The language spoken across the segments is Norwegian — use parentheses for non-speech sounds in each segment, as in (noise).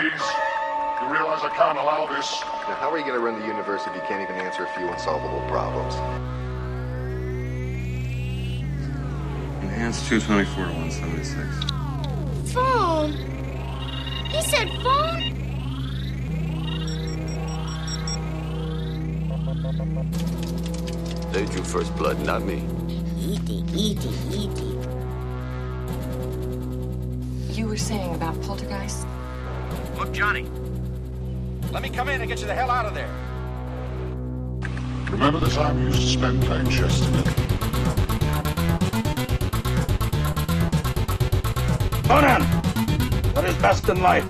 Please. You realize I can't allow this. Now, how are you going to run the universe if you can't even answer a few unsolvable problems? Enhanced 224 to 176. Phone. He said phone? They drew first blood, not me. E.T., E.T., E.T. You were saying about poltergeist? Look, Johnny. Let me come in and get you the hell out of there. Remember the time you used to spend playing chess together? Conan! What is best in life?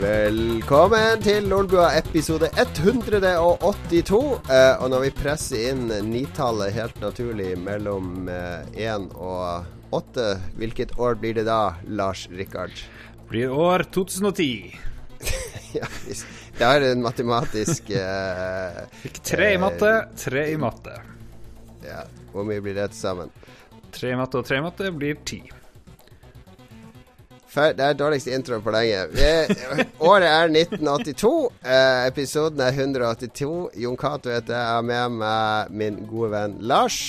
Velkommen til Lolbua episode 182. Eh, og når vi presser inn nitallet helt naturlig mellom én og åtte, hvilket år blir det da, Lars Rikard? Blir år 2010. (laughs) ja, det er en matematisk (laughs) eh, Fikk tre i matte, tre i matte. ja, Hvor mye blir det til sammen? Tre i matte og tre i matte blir ti. Fer- Det er dårligste intro på lenge. Vi, året er 1982. Eh, episoden er 182. Jon Cato heter. Jeg har med meg min gode venn Lars.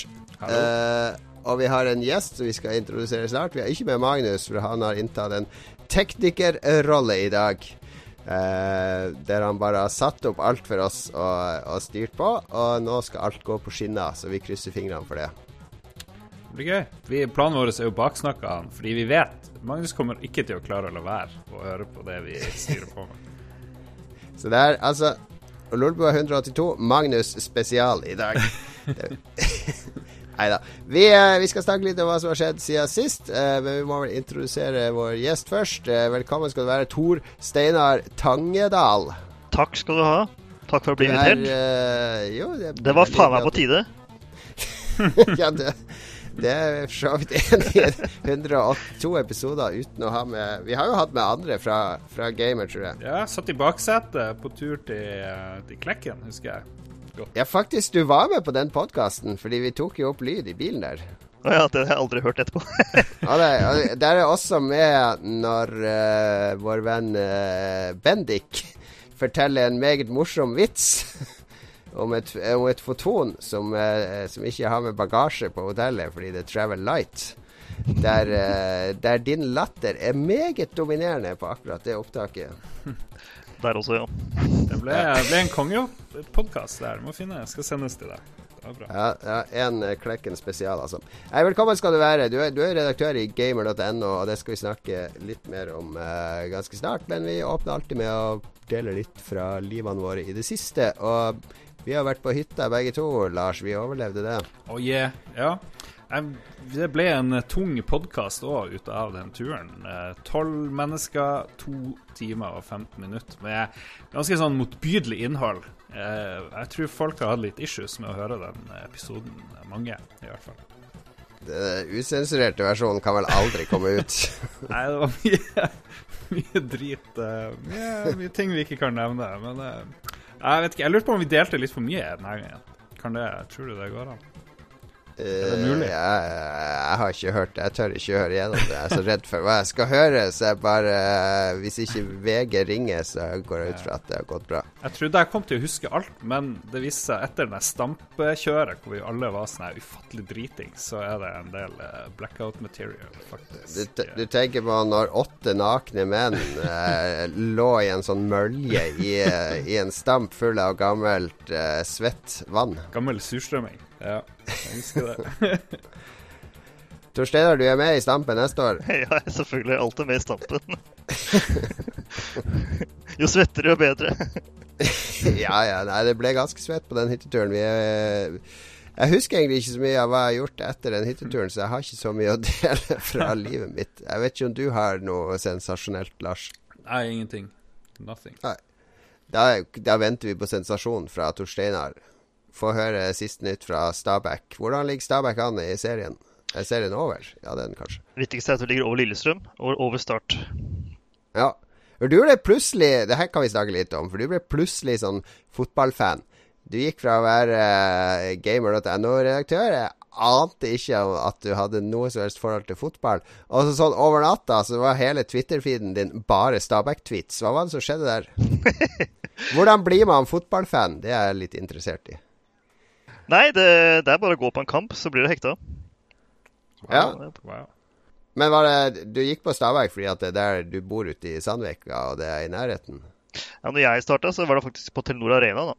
Eh, og vi har en gjest som vi skal introdusere snart. Vi har ikke med Magnus, for han har inntatt en teknikerrolle i dag. Eh, der han bare har satt opp alt for oss og, og styrt på. Og nå skal alt gå på skinner, så vi krysser fingrene for det. Det blir gøy. Vi, planen vår er jo å baksnakke han, fordi vi vet Magnus kommer ikke til å klare å la være å høre på det vi styrer på med. (laughs) Så det er altså Lolbua 182, Magnus spesial i dag. (laughs) Nei da. Vi, eh, vi skal snakke litt om hva som har skjedd siden sist, eh, men vi må vel introdusere vår gjest først. Eh, velkommen skal du være, Tor Steinar Tangedal. Takk skal du ha. Takk for å bli Du er, invitert. eh, jo, det, Det var faen meg på tide. (laughs) ja, det, det er for så vidt enig i. 182 episoder uten å ha med Vi har jo hatt med andre fra, fra Gamer, tror jeg. Ja, satt i baksetet på tur til, til Klekken, husker jeg. Godt. Ja, faktisk, du var med på den podkasten, fordi vi tok jo opp lyd i bilen der. Å ja, det har jeg aldri hørt etterpå. (laughs) Ja, det, der er også med når uh, vår venn uh, Bendik forteller en meget morsom vits (laughs) om et, om et foton som, eh, som ikke har med bagasje på hotellet fordi det er Travel Light. Der, eh, der din latter er meget dominerende på akkurat det opptaket. Der også, ja. Det ble, ble en kongepodkast der. Må finne, skal sendes til deg. Det var bra. Ja, ja En eh, Klekken spesial, altså. Hei, velkommen skal du være. Du er, du er redaktør i gamer.no, og det skal vi snakke litt mer om uh, ganske snart. Men vi åpner alltid med å dele litt fra livene våre i det siste. Og vi har vært på hytta begge to, Lars. Vi overlevde det. Oh yeah. Ja. Jeg, det ble en eh, tung podkast òg ut av den turen. Tolv mennesker, to timer og 15 minutter med ganske sånn motbydelig innhold. Eh, jeg tror folk har hatt litt issues med å høre den episoden. Mange, i hvert fall. Den usensurerte versjonen kan vel aldri komme ut. (laughs) Nei, det var mye, mye drit. eh, mye, mye ting vi ikke kan nevne. Men eh, jeg vet ikke, jeg lurte på om vi delte litt for mye denne gangen. Kan det, Tror du det går an? Er det mulig? Eh, Jeg, jeg har ikke hørt det. Jeg tør ikke høre gjennom det. Jeg er så redd for hva jeg skal høre. Så jeg bare Hvis ikke VG ringer, så går jeg ut fra at det har gått bra. Jeg trodde jeg kom til å huske alt, men det viste seg etter det stampekjøret, hvor vi alle var sånn her ufattelig driting, så er det en del eh, blackout material, faktisk. Du, du tenker på når åtte nakne menn eh, lå i en sånn mølje i, eh, i en stamp full av gammelt, eh, svett vann. Gammel surstrømming. Ja, jeg husker det. (laughs) Tor Steinar, du er med i Stampen neste år. (laughs) Jeg er selvfølgelig alltid med i stampen. (laughs) jo svettere, jo bedre. ja, ja, nei, det ble ganske svett på den hytteturen. Vi er jeg husker egentlig ikke så mye av hva jeg har gjort etter den hytteturen, så jeg har ikke så mye å dele fra livet mitt. Jeg vet ikke om du har noe sensasjonelt, Lars? Nei, ingenting. Nothing. Da, da venter vi på sensasjon fra Tor Steinar. Få høre siste nytt fra Stabæk. Hvordan ligger Stabæk an i serien? Er serien over? Ja, den kanskje. Viktigste er at vi ligger over Lillestrøm og over Start. Ja. For du ble plutselig Det her kan vi snakke litt om, for du ble plutselig sånn fotballfan. Du gikk fra å være uh, gamer.no-redaktør. Jeg ante ikke at du hadde noe som helst forhold til fotball. Og så sånn over natta så var hele Twitter-feeden din bare Stabæk-tweets. Hva var det som skjedde der? (laughs) Hvordan blir man fotballfan? Det er jeg litt interessert i. Nei, det, det er bare å gå på en kamp, så blir du hekta. Ja. Wow. Men var det, du gikk på Stabæk fordi at det er der du bor ute i Sandvika, og det er i nærheten? Ja, når jeg starta, så var det faktisk på Telenor Arena, da.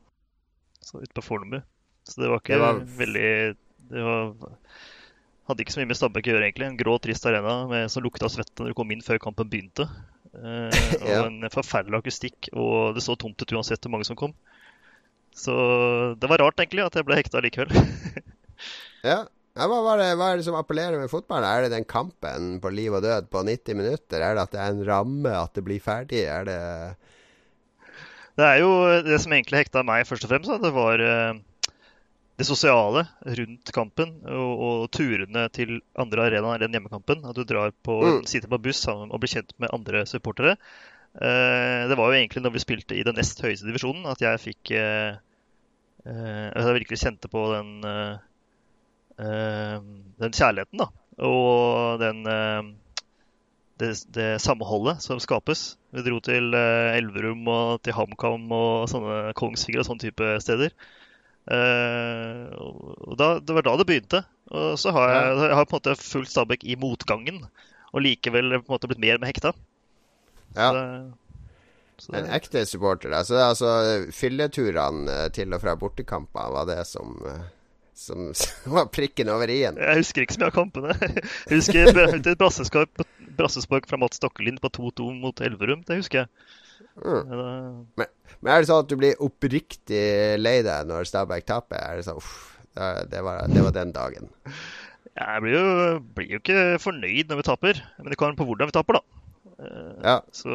Så ute på Fornebu. Så det var ikke Det var- veldig Det var Hadde ikke så mye med Stabæk å gjøre, egentlig. En grå, trist arena med, som lukta svette når du kom inn før kampen begynte. Uh, (laughs) og Ja. en forferdelig akustikk, og det så tomt ut uansett hvor mange som kom. Så det var rart, egentlig, at jeg ble hekta likevel. (laughs) Ja. ja hva, det, hva er det som appellerer med fotballen? Er det den kampen på liv og død på 90 minutter? Er det at det er en ramme, at det blir ferdig? Er det Det er jo det som egentlig hekta meg først og fremst. Da. Det var eh, det sosiale rundt kampen og, og turene til andre arenaer enn hjemmekampen. At du drar på, Mm. sitter på buss sammen og blir kjent med andre supportere. Eh, det var jo egentlig når vi spilte i den nest høyeste divisjonen at jeg fikk eh, eh, jeg virkelig kjente på den den kjærligheten, da. Og den det, det samholdet som skapes. Vi dro til Elverum og til HamKam og sånne Kongsvinger og sånne type steder. Og da, det var da det begynte. Og så har jeg, jeg har på en måte fulgt Stabæk i motgangen, og likevel på en måte blitt mer med hekta. Ja. Så, så, En ekte supporter, da. Så det er altså fylleturene eh, til og fra bortekamper var det som, eh, som, (laughs) som var prikken over i-en. jeg husker ikke så mye av kampene. (laughs) Jeg husker et brassespark, brassespark fra Mats Stokkelin på 2-2 mot Elverum. Det husker jeg. Mm. Det... Men er det sånn at du blir oppriktig lei deg når Stabæk taper? Er det sånn uff, det, det, var, det var den dagen. Jeg blir jo, blir jo ikke fornøyd når vi taper, men det kommer an på hvordan vi taper, da. Eh, Ja. Så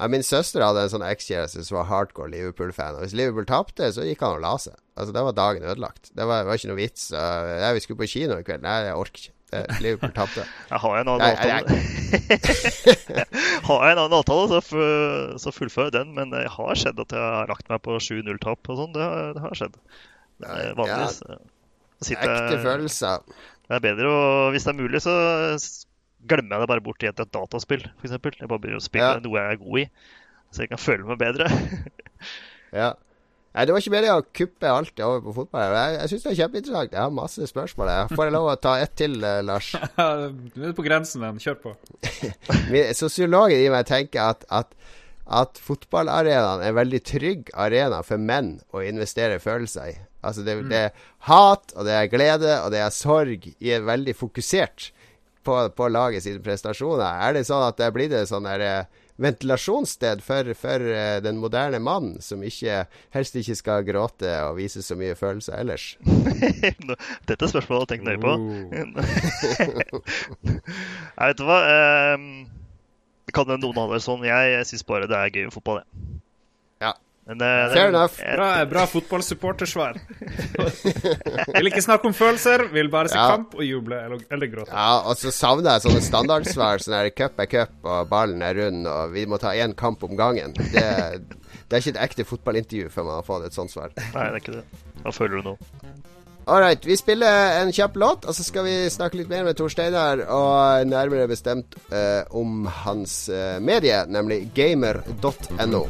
Ja, min søster hadde en sånn ekskjæreste som var hardcore Liverpool-fan. Og hvis Liverpool tapte, så gikk han og la seg. Altså, Da var dagen ødelagt. Det var, var ikke noe vits. Uh, vi skulle på kino i kveld. Nei, jeg orker ikke. Det, Liverpool tapte. (laughs) (laughs) har jeg en annen avtale. har jeg en annen avtale, så, fullfører jeg den. Men det har skjedd at jeg har lagt meg på 7-0-tap og sånn. Det, det har skjedd. Eh, vanligvis Ja. sitter Ekte følelser. Det er bedre å Hvis det er mulig, så glemmer jeg det bare bort i et, et dataspill, f.eks. Jeg bare begynner å spille Ja. noe jeg er god i, så jeg kan føle meg bedre. (laughs) Ja. Nei, Det var ikke meningen å kuppe alt over på fotball. Jeg, jeg syns det er kjempeinteressant. Jeg har masse spørsmål. Jeg får jeg lov å ta ett til, eh, Lars? (laughs) Du er på grensen, men kjør på. (laughs) Sosiologen i meg tenker at, at, at fotballarenaen er en veldig trygg arena for menn å investere følelser i. Altså det, det er hat, og det er glede, og det er sorg i en veldig fokusert på, på laget sine prestasjoner. Er det sånn at det blir det sånn der, eh, ventilasjonssted for, for eh, den moderne mann, som ikke, helst ikke skal gråte og vise så mye følelser ellers? (laughs) Dette er spørsmålet å tenke nøye på. (laughs) Jeg vet du hva Um, kan hende noen det sånn. Jeg, jeg syns bare det er gøy med fotball, jeg. Men, eh, det- Fair enough. jeg- Bra, bra fotballsupportersvar. (laughs) vil ikke snakke om følelser, vil bare se Ja. kamp og juble eller, eller gråte. Ja, og så savner jeg sånne standardsvar. Sånn her cup er cup, og ballen er rund, og vi må ta én kamp om gangen. Det, det er ikke et ekte fotballintervju før man har fått et sånt svar. Nei, det er ikke det. Hva føler du nå? Alright, vi spiller en kjapp låt, og så skal vi snakke litt mer med Tor Steinar, og nærmere bestemt uh, om hans uh, medie, nemlig gamer.no.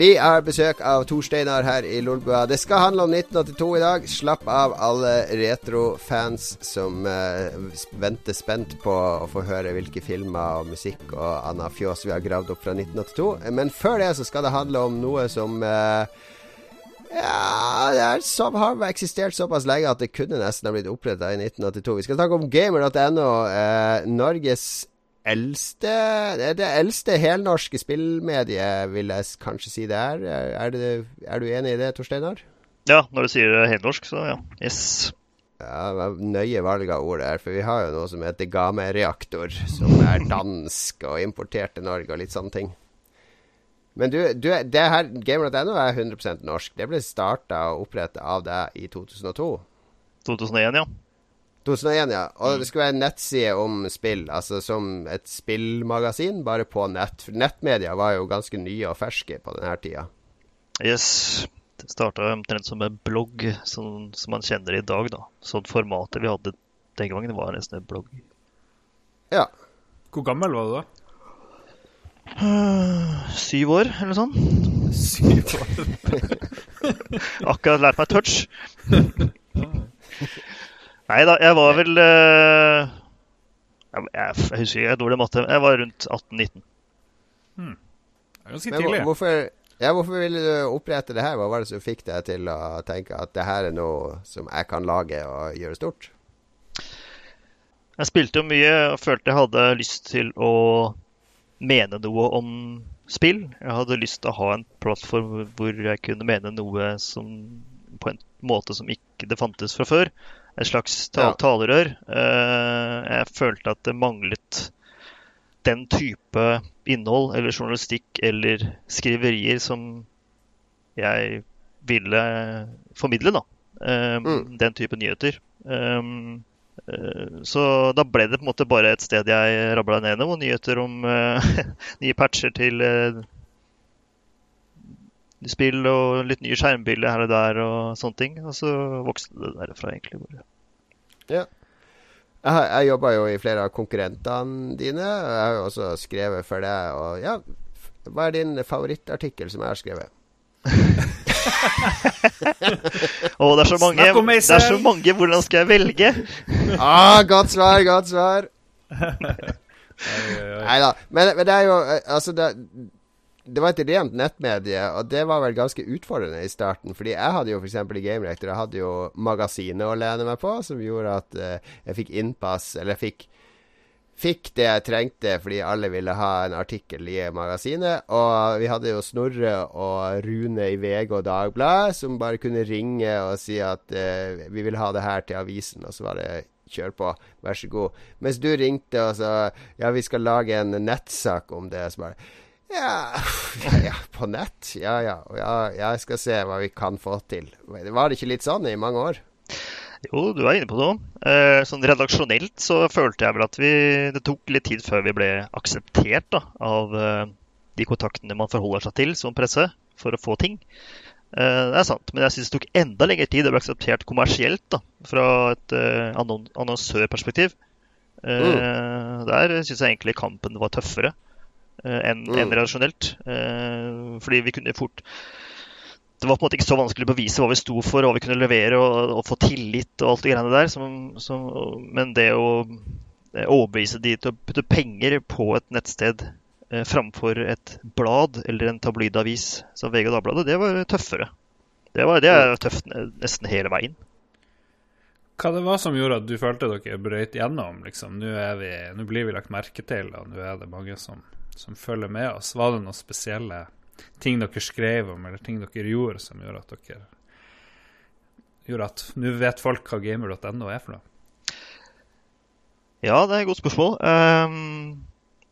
Vi har besøk av Tor Steinar her i Lolbua. Det skal handle om 1982 i dag. Slapp av, alle retrofans som uh, venter spent på å få høre hvilke filmer og musikk og anna fjås vi har gravd opp fra 1982. Men før det så skal det handle om noe som uh, ja, det er, så, har eksistert såpass lenge at det kunne nesten ha blitt oppretta i 1982. Vi skal snakke om gamer.no, eh, Norges eldste Det, det eldste helnorske spillmediet, vil jeg kanskje si det er. Er, det, er du enig i det, Torsteinar? Ja, når du sier helnorsk, så ja. Yes. Ja, Nøye valg av ord der, for vi har jo noe som heter Game-reaktor, som er (laughs) dansk og importert til Norge og litt sånne ting. Men du, du det her Gamer.no er 100% norsk. Det ble starta og oppretta av deg i 2002. 2001, ja. 2001, ja. Og det skulle være en nettside om spill, altså som et spillmagasin, bare på nett. For nettmedia var jo ganske nye og ferske på denne tida. Yes. Det starta omtrent som en blogg, sånn som man kjenner i dag, da. Sånn formatet vi hadde den gangen, var nesten en blogg. Ja. Hvor gammel var du da? (sighs) Syv år, eller noe sånt. Syv år. (laughs) Akkurat lært meg touch. (laughs) Nei da, jeg var vel uh, jeg, jeg, husker ikke, jeg er dårlig matte. Jeg var rundt 18-19. Hmm. Det er ganske tidlig. Hvorfor, ja, hvorfor ville du opprette det her? Hva var det som fikk deg til å tenke at det her er noe som jeg kan lage og gjøre stort? Jeg spilte jo mye og følte jeg hadde lyst til å mene noe om spill. Jeg hadde lyst til å ha en plattform hvor jeg kunne mene noe som, på en måte som ikke det fantes fra før et slags tal talerør. Uh, jeg følte at det manglet den type innhold eller journalistikk eller skriverier som jeg ville formidle, da. Um, mm. Den type nyheter. Uh, så da ble det på en måte bare et sted jeg rabla ned noen nyheter om (laughs) nye patcher til spill og litt nye skjermbilder her og der og sånne ting. Og så vokste det derfra, egentlig. bare. Ja. Jeg, jeg jobba jo i flere av konkurrentene dine. Jeg har jo også skrevet for deg. Og ja, hva er din favorittartikkel som jeg har skrevet? (laughs) oh, det er så mange. Det er så mange. Hvordan skal jeg velge? (laughs) ah, godt svar, godt svar. (laughs) Nei da. Men, men, det er jo eh, Altså, det, det var et rent nettmedie, og det var vel ganske utfordrende i starten. Fordi jeg hadde jo f.eks. i Game Rector, jeg hadde jo magasinet å lene meg på, som gjorde at uh, jeg fikk innpass, eller jeg fikk, fikk det jeg trengte fordi alle ville ha en artikkel i magasinet. Og vi hadde jo Snorre og Rune i VG og Dagbladet som bare kunne ringe og si at uh, vi vil ha det her til avisen, og så var det kjør på, vær så god. Mens du ringte og sa ja, vi skal lage en nettsak om det. Så bare ja, (laughs) ja, på nett? Ja, ja, ja. Jeg skal se hva vi kan få til. Var det ikke litt sånn i mange år? Jo, du er inne på noe. Eh, sånn redaksjonelt så følte jeg vel at vi, det tok litt tid før vi ble akseptert da, av eh, de kontaktene man forholder seg til som presse for å få ting. Eh, det er sant, men jeg syns det tok enda lengre tid å bli akseptert kommersielt da, fra et eh, annonsørperspektiv. Eh, mm. Der syns jeg egentlig kampen var tøffere. Eh, enn mm. en relasjonelt. Eh, fordi vi kunne fort det var på en måte ikke så vanskelig å bevise hva vi sto for, hva vi kunne levere og, og få tillit og alt det greiene der. Som, som, men det å overbevise de til å putte penger på et nettsted eh, framfor et blad eller en tabloidavis som VG og Dagbladet, det var tøffere. Det, var, det er tøft nesten hele veien. Hva det var som gjorde at du følte dere brøyt gjennom? Liksom? Nå, vi, nå blir vi lagt merke til, og nå er det mange som som følger med oss? Var det noen spesielle ting dere skrev om, eller ting dere gjorde, som gjorde at dere gjorde at nå vet folk hva gamer.no er for noe? Ja, det er et godt spørsmål. Um,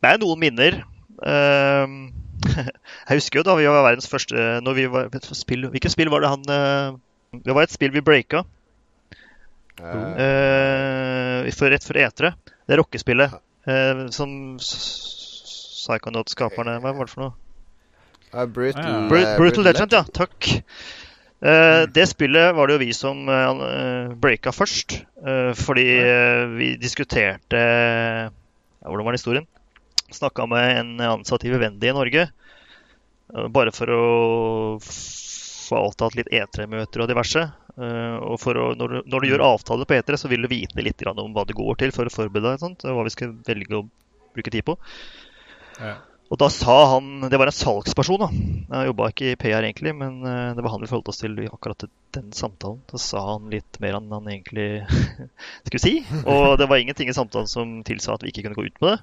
det er noen minner. Um, (laughs) jeg husker jo da vi var verdens første når vi var, spill, Hvilket spill var det han uh, Det var et spill vi breaka. Uh, for, rett før etere. Det rockespillet uh, som Psychonaut-skaperne. Hva var det for noe? Uh, brutal, uh, brutal, brutal, Legend, ja. Takk. Uh, det spillet var det jo vi som uh, breaka først. Uh, fordi vi diskuterte Hvordan var den historien? Snakka med en ansatt i Vivendi i Norge. Eh, Bare for å få avtalt litt E3-møter og diverse. Eh, Og for å, når, du, når du gjør avtale på E3, så vil du vite litt grann om hva det går til for å forberede deg. Og Hva vi skal velge å bruke tid på. Ja. Og da sa han Det var en salgsperson, da. Jeg jobba ikke i PR egentlig, men eh, det var han vi forholdt oss til i akkurat den samtalen. Da sa han litt mer enn han egentlig (laughs) skulle si. Og det var ingenting i samtalen som tilsa at vi ikke kunne gå ut med det.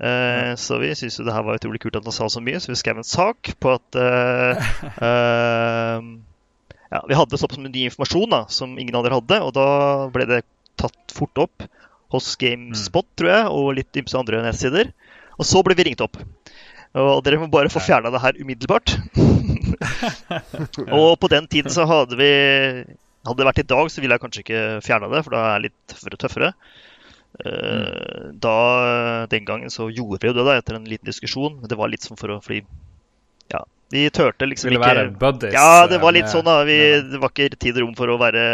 Eh, så vi syntes jo det her var utrolig kult at han sa så mye, så vi skrev en sak på at uh, uh, (laughs) ja, Vi hadde såpass mye ny informasjon da, som ingen andre hadde, og da ble det tatt fort opp hos GameSpot, tror jeg, og litt ymse andre nettsider. Og så ble vi ringt opp. Og dere må bare få fjerna det her umiddelbart. (laughs) og på den tiden så hadde vi Hadde det vært i dag, så ville jeg kanskje ikke fjerna det, for da er jeg litt tøffere og tøffere. Mm. Da, Den gangen så gjorde vi jo det da, etter en liten diskusjon. Men det var litt sånn for å Fordi ja, vi turte liksom Ville ikke være buddies, Ja, det var eh, litt med- sånn, da. Vi, det var ikke tid og rom for å være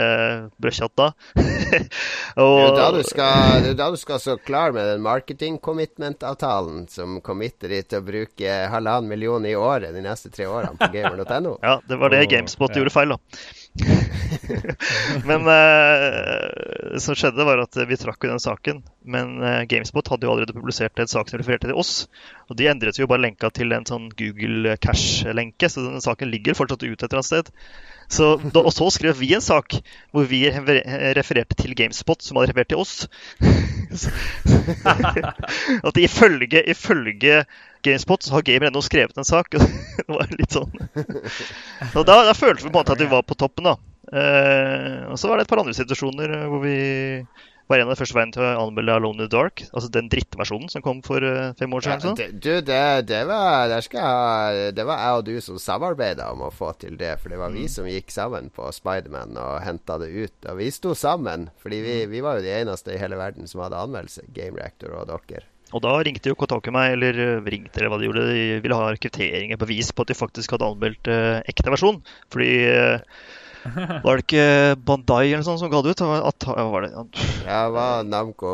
brødkjatt da. (laughs) Det er jo da du skal, det er da du skal så klar med den marketing commitment-avtalen som committer deg til å bruke halvannen million i året de neste tre årene på (laughs) gamer.no. Ja, det var det GameSpot ja. gjorde feil, da. (laughs) men eh, det som skjedde, var at vi trakk jo den saken. Men eh, GameSpot hadde jo allerede publisert en sak som refererte til oss. Og de endret jo bare lenka til en sånn Google Cash-lenke, så den saken ligger fortsatt ute et eller annet sted. Så, og så skrev vi en sak hvor vi refererte til GameSpot, som hadde referert til oss. (laughs) (laughs) At ifølge, ifølge GameSpot så har Gamer.no skrevet en sak. (laughs) det var litt sånn Så da, da følte vi på en måte at vi var på toppen, da. Eh, og så var det et par andre situasjoner eh, hvor vi var en av de første veiene til å anmelde Alone in the Dark. Altså den drittversjonen som kom for eh, fem år siden. Ja, det, du, det, det, var, jeg det var jeg og du som samarbeida om å få til det. For det var Mm. vi som gikk sammen på Spiderman og henta det ut. Og vi sto sammen, fordi vi, Mm. vi var jo de eneste i hele verden som hadde anmeldelse. Game Reactor og dere. Og da ringte jo Kotaku meg, eller eh, ringte eller hva de gjorde. De ville ha kvitteringer, bevis på at de faktisk hadde anmeldt eh, ekte versjon. Fordi eh, var det ikke Bandai eller sånn som ga det ut? At, var det? Jeg var Namco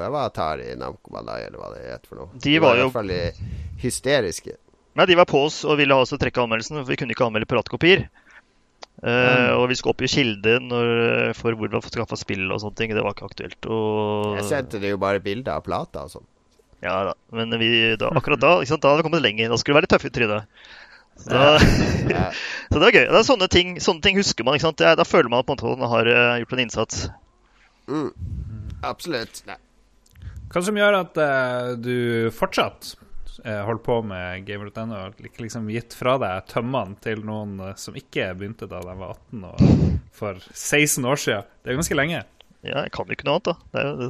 Jeg var Atari Namco Bandai, eller hva det het for noe. De var i jo- hvert fall hysteriske. Nei, de var på oss og ville ha oss til å trekke anmeldelsen, for vi kunne ikke anmelde piratkopier. Eh, og vi skulle oppgi kilde for hvor vi hadde skaffa spill og sånne ting. Det var ikke aktuelt. Og, Jeg sendte det jo bare bilder av plata og sånn. Ja da, men vi, da, akkurat da ikke sant, da hadde vi kommet lenger. Da skulle vi være litt tøffe i trynet. Så, da, Ja. (laughs) så det var gøy. Det er sånne ting, sånne ting husker man. ikke sant? Da føler man på en måte at man har eh, gjort en innsats. Mm. Absolutt. Nei. Hva som gjør at uh, du fortsatt uh, holder på med Gamer.no og ikke liksom gitt fra deg tømmene til noen uh, som ikke begynte da de var 18 og for 16 år siden? Det er ganske lenge. Ja, jeg kan jo ikke noe annet, da. Det er det.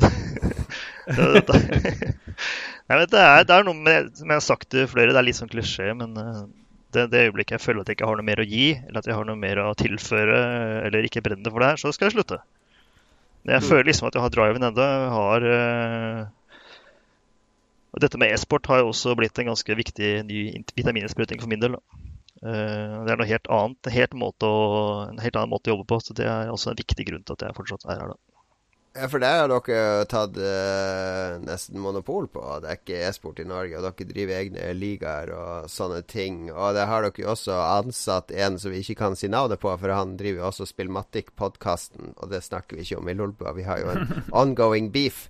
det, (laughs) det, er, er noe med Som jeg har sagt til flere, det er litt sånn klisjé, men eh, det, det øyeblikket jeg føler at jeg ikke har noe mer å gi, eller at jeg har noe mer å tilføre, eller ikke brenner for det her, så skal jeg slutte. Jeg Mm. føler liksom at jeg har driven ennå. Har uh... Og dette med e-sport har jo også blitt en ganske viktig ny vitamininnsprøyting for min del. Eh, Det er noe helt annet, helt, å, en helt annen måte å jobbe på. Så det er også en viktig grunn til at jeg fortsatt er her. da. Ja, for det har dere tatt eh, nesten monopol på. Det er ikke e-sport i Norge, og dere driver egne ligaer og sånne ting. Og det har dere jo også ansatt en som vi ikke kan si navnet på, for han driver jo også Spillmatic-podkasten, og det snakker vi ikke om i Lolbua. Vi har jo en (laughs) ongoing beef.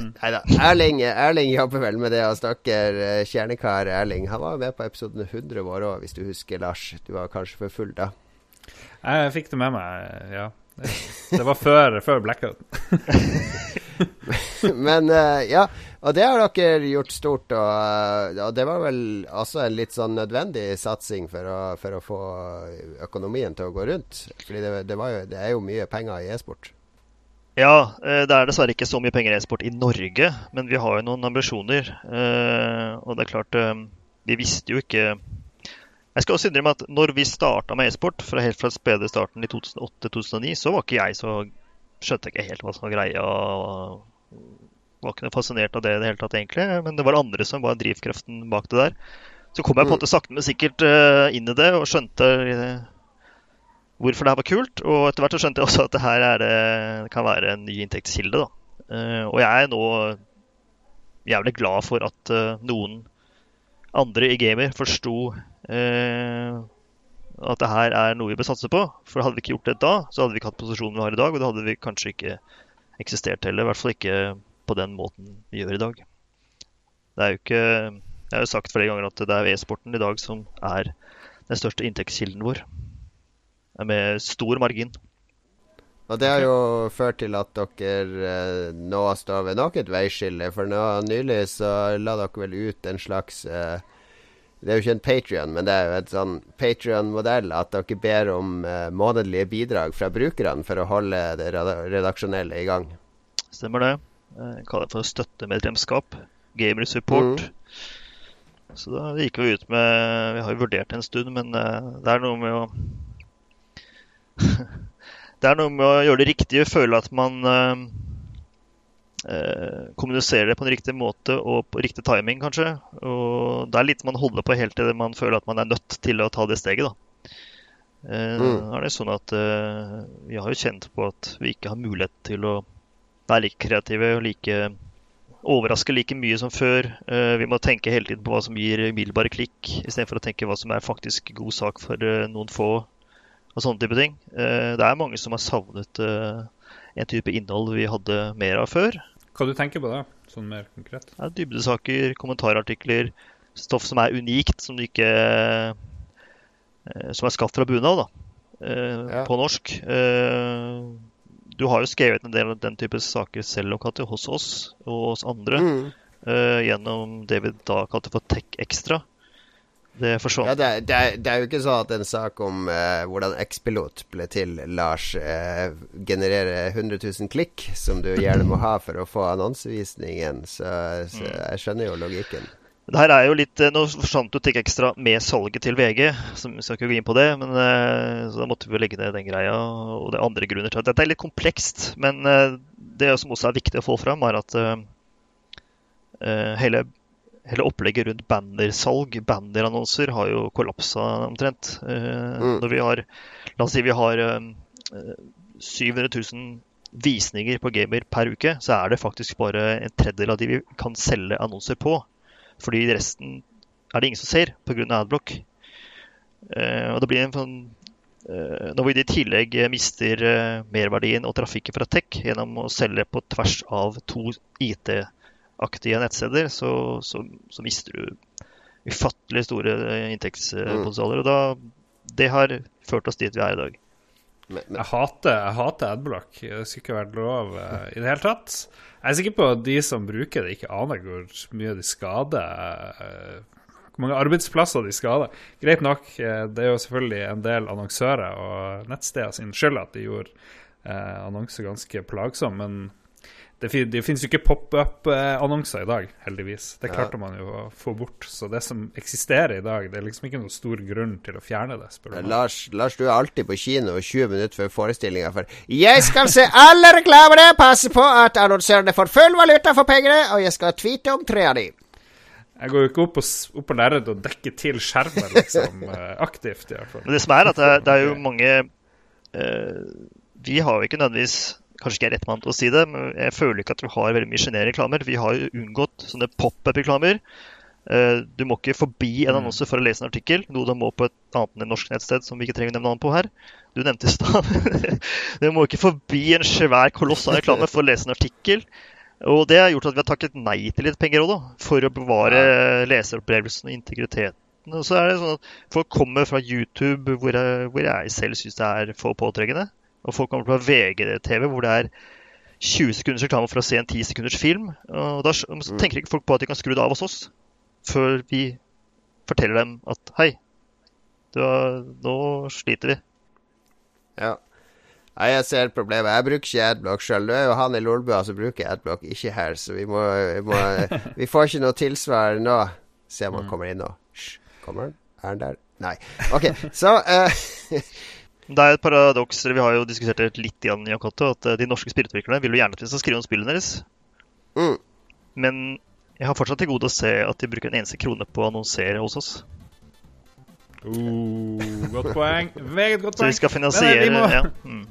Nei da. Erling, Erling jobber vel med det, og stakkar eh, kjernekar Erling. Han var jo med på episoden 100 vår òg, hvis du husker, Lars. Du var kanskje for full da. Jeg fikk det med meg, ja. Det, var før, før blackout. (laughs) Men uh, ja, og det har dere gjort stort. Og, eh, og det var vel også en litt sånn nødvendig satsing for å, for å få økonomien til å gå rundt. Fordi det, det, var jo, det er jo mye penger i e-sport. Ja, eh, det er dessverre ikke så mye penger i e-sport i Norge, men vi har jo noen ambisjoner. Eh, Og det er klart, vi visste jo ikke Jeg skal også innrømme at når vi starta med e-sport, fra helt fra spede starten i 2008-2009, så var ikke jeg så Skjønte ikke helt hva som var greia. og Var ikke noe fascinert av det i det hele tatt, egentlig. Men det var andre som var drivkreften bak det der. Så kom jeg på en måte sakte, men sikkert eh, inn i det og skjønte eh, hvorfor det her var kult. Og etter hvert så skjønte jeg også at det her er, kan være en ny inntektskilde. da. Eh, og jeg er nå jævlig glad for at noen andre i gamer forsto at det her er noe vi bør satse på. For hadde vi ikke gjort det da, så hadde vi ikke hatt posisjonen vi har i dag. Og da hadde vi kanskje ikke eksistert heller. I hvert fall ikke på den måten vi gjør i dag. Det er jo ikke Jeg har jo sagt flere ganger at det er e-sporten i dag som er den største inntektskilden vår. Med stor margin. Og det har jo ført til at dere eh, nå står ved nok et veiskille. For nå nylig så la dere vel ut en slags eh, Det er jo ikke en Patrion, men det er jo et sånn Patrion-modell at dere ber om eh, månedlige bidrag fra brukerne for å holde det redaksjonelle i gang. Stemmer det. Eh, Jeg kaller det for støttemedlemskap. Gamersupport. Så da gikk vi ut med Vi har jo vurdert en stund, men eh, det er noe med å (laughs) Det er noe med å gjøre det riktige, føle at man eh, eh, det på en riktig måte og på riktig timing, kanskje. Og det er litt man holder på helt til man føler at man er nødt til å ta det steget, da. Eh, Mm. Er det sånn at eh, vi har jo kjent på at vi ikke har mulighet til å være like kreative og like overraske like mye som før. Vi må tenke hele tiden på hva som gir umiddelbare klikk, istedenfor å tenke hva som er faktisk god sak for noen få. og sånne type ting. Det er mange som har savnet en type innhold vi hadde mer av før. Hva du tenker på da, sånn mer konkret? Er dybdesaker, kommentarartikler, stoff som er unikt, som du ikke eh, Som er skapt fra bunad, da. eh, Ja. På norsk. Eh, Du har jo skrevet en del av den type saker selv om Katja, hos oss og hos andre. Mm. eh, gjennom det vi da kalte for Tech Extra. Det forsvant. Ja, det, er- det, er, det er jo ikke sånn at en sak om eh, hvordan X-pilot ble til, Lars, eh, genererer 100 000 klikk, som du gjerne må ha for å få annonsevisningen. Så, så jeg skjønner jo logikken. Det her er jo litt, eh, Nå forsvant jo Tikk Ekstra med salget til VG, så vi skal ikke gå inn på det. men eh, Så da måtte vi legge ned den greia. Og det er andre grunner til at dette er litt komplekst. Men eh, det som også er viktig å få fram, er at eh, eh, hele, hele opplegget rundt bannersalg, bannerannonser, har jo kollapsa omtrent. Eh, Mm. Når vi har La oss si vi har eh, 700 000 visninger på Gamer per uke, så er det faktisk bare en tredjedel av de vi kan selge annonser på. Fordi resten er det ingen som ser pga. adblock. Eh, og det blir en sånn eh, Når vi i tillegg eh, mister eh, merverdien og trafikken fra tech gjennom å selge på tvers av to IT-aktige nettsteder, så, så, så mister du ufattelig store inntektspotensialer. Og da, det har ført oss dit vi er i dag. Men, men, Jeg hater, jeg hater adblock. Det skulle ikke vært lov eh, i det hele tatt. Jeg er sikker på at de som bruker det, ikke aner hvor mye de skader. eh, Hvor mange arbeidsplasser de skader. Greit nok, eh, det er jo selvfølgelig en del annonsører og nettsteder sin skyld at de gjorde annonser ganske plagsomme, men det, fin- det finnes jo ikke pop-up-annonser i dag, heldigvis. Det klarte man jo å få bort. Så det som eksisterer i dag, det er liksom ikke noen stor grunn til å fjerne det. spør du meg. Lars, Lars, du er alltid på kino 20 minutter før forestillinga for 'Jeg skal se alle reklamene, passe på at annonsørene får full valuta for pengene, og jeg skal tweete om tre av de'. Jeg går jo ikke opp på, opp på lerretet og dekker til skjermen, liksom. (laughs) eh, aktivt, i hvert fall. Men det som er, at det er, det er jo mange eh, Vi har jo ikke nødvendigvis Kanskje ikke er rett mann til å si det, men jeg føler ikke at vi har veldig mye sjenerende reklamer. Vi har jo unngått sånne pop-up-reklamer. Eh, du må ikke forbi en annonse for å lese en artikkel, noe du må på et annet enn norsk nettsted som vi ikke trenger å nevne navn på her. Du nevnte i stad. (laughs) Du må ikke forbi en svær koloss av reklame for å lese en artikkel. Og det har gjort at vi har takket nei til litt penger òg. For å bevare leseropplevelsen og integriteten. Og så er det sånn at Folk kommer fra YouTube, hvor jeg, hvor jeg selv syns det er for påtrengende. Og folk kommer fra VGTV, hvor det er 20 sekunders reklame for å se en 10 sekunders film. Og da tenker ikke folk på at de kan skru det av hos oss før vi forteller dem at hei, du har, nå sliter vi. Ja. Nei, jeg ser problemet. Jeg bruker ikke adblock sjøl. Du er jo han i Lolbua som bruker adblock, ikke her, så vi må, vi må (laughs) Vi får ikke noe tilsvar nå. Se om han kommer inn nå. Hysj. Kommer han? Er han der? Nei. OK, så eh, (laughs) Det er et paradoks, vi har jo diskutert det litt igjen, Jan Cato, at eh, de norske spillutviklerne vil jo gjerne at vi skal skrive om spillene deres. mm. Men jeg har fortsatt til gode å se at de bruker en eneste krone på å annonsere hos oss. Uh, godt poeng. Meget godt poeng. Så vi skal finansiere Men, vi må- ja. mm.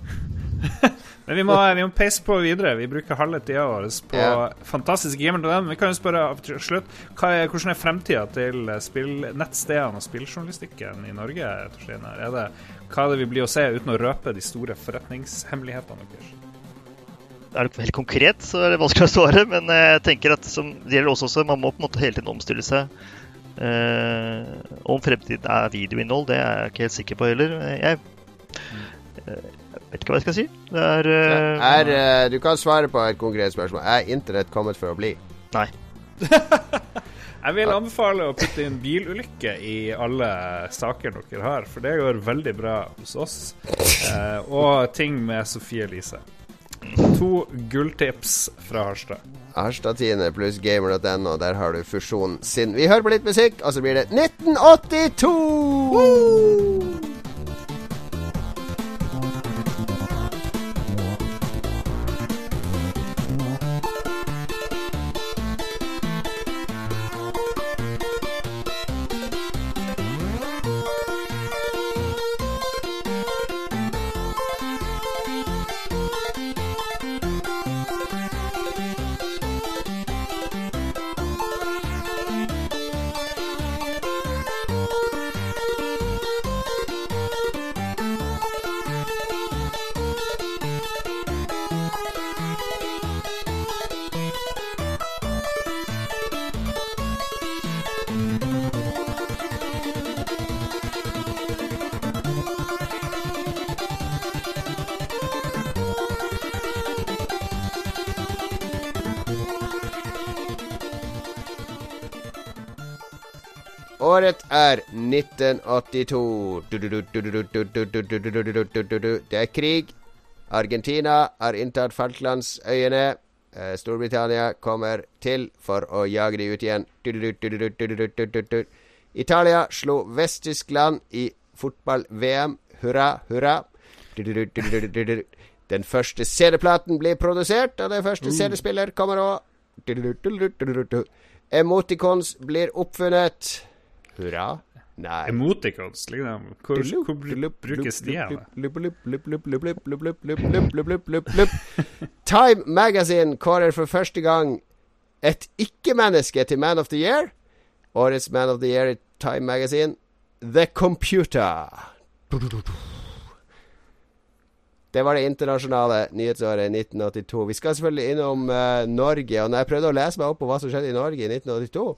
(laughs) Men vi må, vi må peise på videre. Vi bruker halve tida vår på Ja. fantastisk gamer Vi kan jo spørre til slutt hva er, hvordan er fremtida til spillnettstedene og spilljournalistikken i Norge? Er det, hva er det vi blir å se uten å røpe de store forretningshemmelighetene deres? Er det helt konkret, så er det vanskelig å svare. Men jeg tenker at som, det gjelder også, også, man må på en måte hele tiden omstille seg. Eh, om fremtiden er videoinnhold, det er jeg ikke helt sikker på heller. Jeg, eh, jeg vet ikke hva jeg skal si. Det er, eh, Er, uh, du kan svare på et konkret spørsmål. Er internett kommet for å bli? Nei. (laughs) Jeg vil anbefale å putte inn bilulykke i alle saker dere har, for det går veldig bra hos oss. Uh, og ting med Sofie Elise. To gulltips fra Harstad. Harstad-Tine pluss gamer.no. Der har du fusjonen sin. Vi hører på litt musikk, og så blir det 1982! Året er 1982. Det er krig. Argentina har inntatt Falklandsøyene. Eh, Storbritannia kommer til for å jage de ut igjen. Italia slo Vest-Tyskland i fotball-VM. Hurra, hurra. Den første CD-platen blir produsert, og den første CD-spiller kommer òg. Emoticons blir oppfunnet. Hurra. Nei. Emoticons, liksom. Hvor, hvor brukes de? Time Magazine kårer for første gang et ikke-menneske til Man of the Year. Årets Man of the Year i Time Magazine The Computer. Det var det internasjonale nyhetsåret 1982. Vi skal selvfølgelig innom uh, Norge. Og når jeg prøvde å lese meg opp på hva som skjedde i Norge i 1982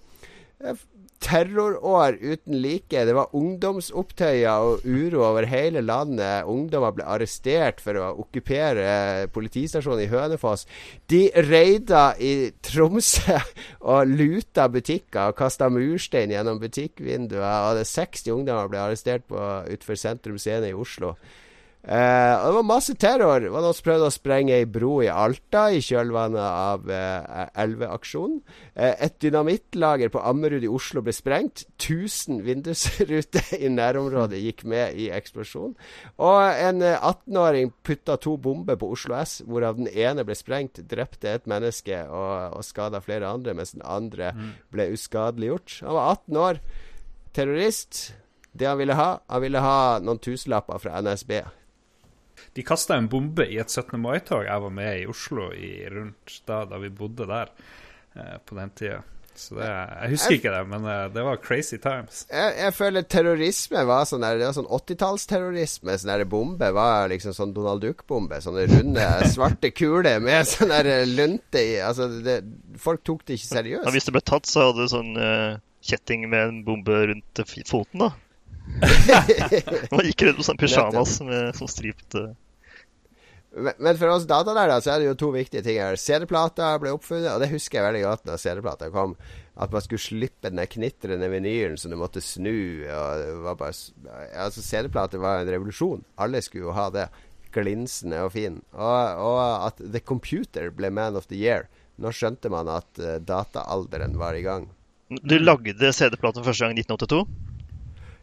eh, Terrorår uten like. Det var ungdomsopptøyer og uro over hele landet. Ungdommer ble arrestert for å okkupere politistasjonen i Hønefoss. De reida i Tromsø (laughs) og luta butikker og kasta murstein gjennom butikkvinduer. Og det 60 ungdommer ble arrestert utenfor Sentrum Scene i Oslo. Eh, og det var masse terror. Det var noen som prøvde å sprenge ei bro i Alta i kjølvannet av eh, elveaksjonen. Eh, et dynamittlager på Ammerud i Oslo ble sprengt. 1000 vindusruter i nærområdet gikk med i eksplosjonen. Og en eh, 18-åring putta to bomber på Oslo S, hvorav den ene ble sprengt, drepte et menneske og, og skada flere andre, mens den andre ble uskadeliggjort. Han var 18 år, terrorist. Det han ville ha, han ville ha noen tusenlapper fra NSB. De kasta en bombe i et 17. mai-tog jeg var med i Oslo i rundt da, da vi bodde der eh, på den tida. Så det, jeg husker ikke det, men eh, det var crazy times. Jeg, jeg føler terrorisme var sånn der, Det var sånn 80-tallsterrorisme. Sånn der bombe var liksom sånn Donald Duck-bombe. Sånne runde, (laughs) svarte kuler med sånn der lunte i. Altså, det, folk tok det ikke seriøst. Ja, hvis det ble tatt, så hadde du sånn uh, kjetting med en bombe rundt foten, da. (laughs) (laughs) Man gikk rundt med sånn pysjamas med sånn stript eh, Men, for oss datalærere så er det jo to viktige ting her. CD-plata ble oppfunnet, og det husker jeg veldig godt da CD-plata kom. At man skulle slippe den knitrende vinylen som du måtte snu. Bare, altså CD-plater var en revolusjon. Alle skulle jo ha det. Glinsende og fin. Og, og at The Computer ble Man of the Year. Nå skjønte man at eh, dataalderen var i gang. Du lagde CD-platen første gang i 1982?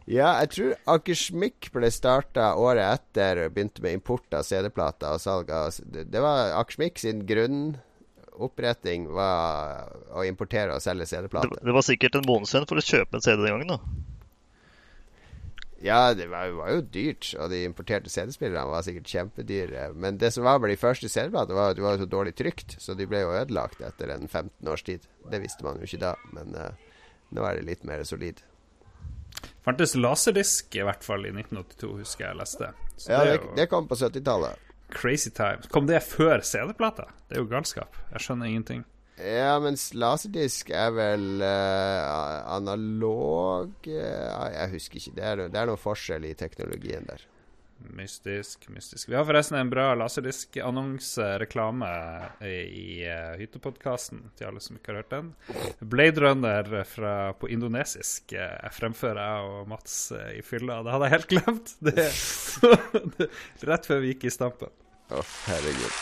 Ja, jeg tror Akersmik ble starta året etter og begynte med import av CD-plater og salg av Det det var Akersmik sin grunnoppretting var å importere og selge CD-plater. det var sikkert en månedslønn for å kjøpe en CD den gangen, da. Ja, det var, var jo dyrt, og de importerte CD-spillerne var sikkert kjempedyre. Men det som var med de første CD-platene, var at de var så dårlig trygt, så de ble jo ødelagt etter en 15 års tid. Det visste man jo ikke da, men uh, nå er det litt mer solid. Fantes laserdisk i hvert fall i 1982, husker jeg leste. Så ja, det, det, det kom på 70-tallet. Crazy times. Kom det før CD-plata? Det er jo galskap. Jeg skjønner ingenting. Ja, mens laserdisk er vel uh, analog uh, Jeg husker ikke. Det er, det er noen forskjell i teknologien der. Mystisk, mystisk. Vi har forresten en bra laserdisk-annonse-reklame i uh, Hyttepodkasten, til alle som ikke har hørt den. Blade Runner fra, på indonesisk uh, fremfører jeg og Mats uh, i fylla. Det hadde jeg helt glemt. (laughs) Det, (laughs) rett før vi gikk i stampen. Å, oh, herregud.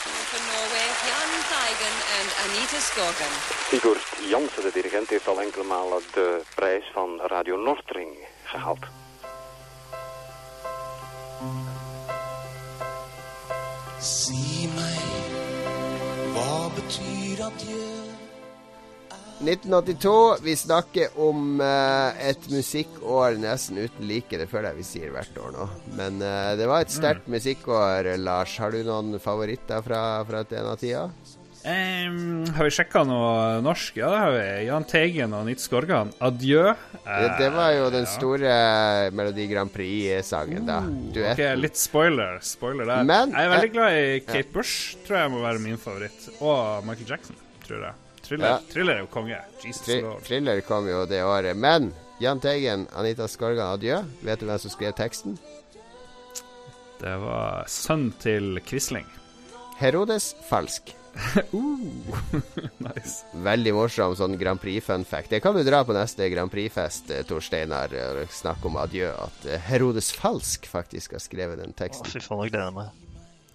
Sigurd Jansen, de dirigent, heeft al enkele malen de prijs van Radio Nordring gehaald. Si meg, hva betyr adjø? 1982. Vi snakker om uh, et musikkår nesten uten like. Det føler jeg vi sier hvert år nå. Men uh, det var et sterkt mm. musikkår, Lars. Har du noen favoritter fra, fra denne tida? Um, har vi sjekka noe norsk? Ja, det har vi. Jahn Teigen og Nitz Gorgan. 'Adjø'. Det, det, var jo den store ja. Melodi Grand Prix-sangen, da. Duetten. ok, Litt spoiler Spoiler der. Men, jeg er veldig glad i Kate ja. Bush, tror jeg må være min favoritt. Og Michael Jackson, tror jeg. Thriller, ja. Thriller er jo konge. Jesus Tri Lord. Thriller kom jo det året. Men Jahn Teigen, Anita Skorgan, 'Adjø'. Vet du hvem som skrev teksten? Det var sønnen til Quisling. Herodes Falsk. (laughs) uh, (laughs) nice. Veldig morsom sånn Grand Prix-fun fact. Det kan du dra på neste Grand Prix-fest, eh, Tor Steinar, og snakke om adjø. At uh, Herodes Falsk faktisk har skrevet den teksten. Å, fy faen, jeg gleder meg.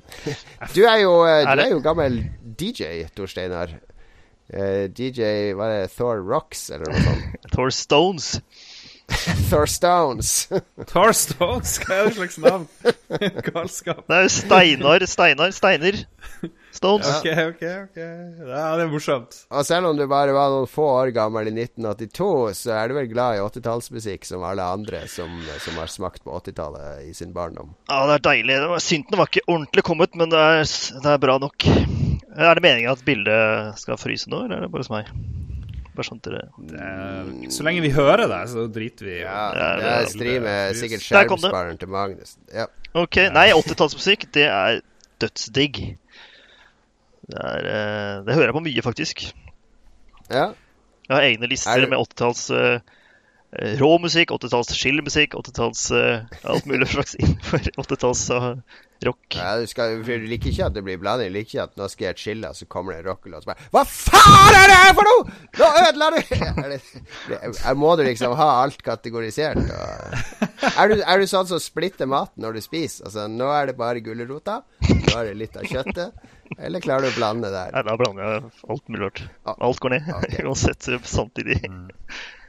(laughs) du er jo, uh, du er jo gammel DJ, Tor Steinar. DJ Hva er det? Thor Rocks, eller noe sånt? Thor Stones. Thor Stones. Thor Stones? Hva er det slags navn? Galskap. Det er jo Steinar. Steinar. Steiner. Stones. Ok, ok, ok. Ja, det er morsomt. Og selv om du bare var noen få år gammel i 1982, så er du vel glad i 80-tallsmusikk som alle andre som, som har smakt på 80-tallet i sin barndom? Ja, det er deilig. Synten var ikke ordentlig kommet, men det er, det er bra nok. Er det meningen at bildet skal fryse nå, eller er det bare hos meg? Bare sånn Det er, Så lenge vi hører det, så driter vi i Ja, det er streamer sikkert skjermspareren til Magnus. Ja. Ok. Nei, 80-tallsmusikk, det er dødsdigg. Det, er, eh, det hører jeg på mye, faktisk. Ja. Jeg har egne lister det... med 80-talls uh, eh, rå musikk, 80-talls chillmusikk, 80-talls uh, alt mulig (laughs) slags innenfor 80-talls uh, rock. Ja, du, skal, du liker ikke at det blir blanding. Du liker ikke at nå skal jeg chille, så kommer det en rockelåt som bare Hva faen er det her for noe?! Nå ødela du (laughs) er Må du liksom ha alt kategorisert? er, du, er du sånn som splitter maten når du spiser? Altså, nå er det bare gulrota, nå er det litt av kjøttet. Eller klarer du å blande der? Nei, da blander jeg alt mulig rart. Alt går ned. Okay. (laughs) Uansett samtidig. Mm.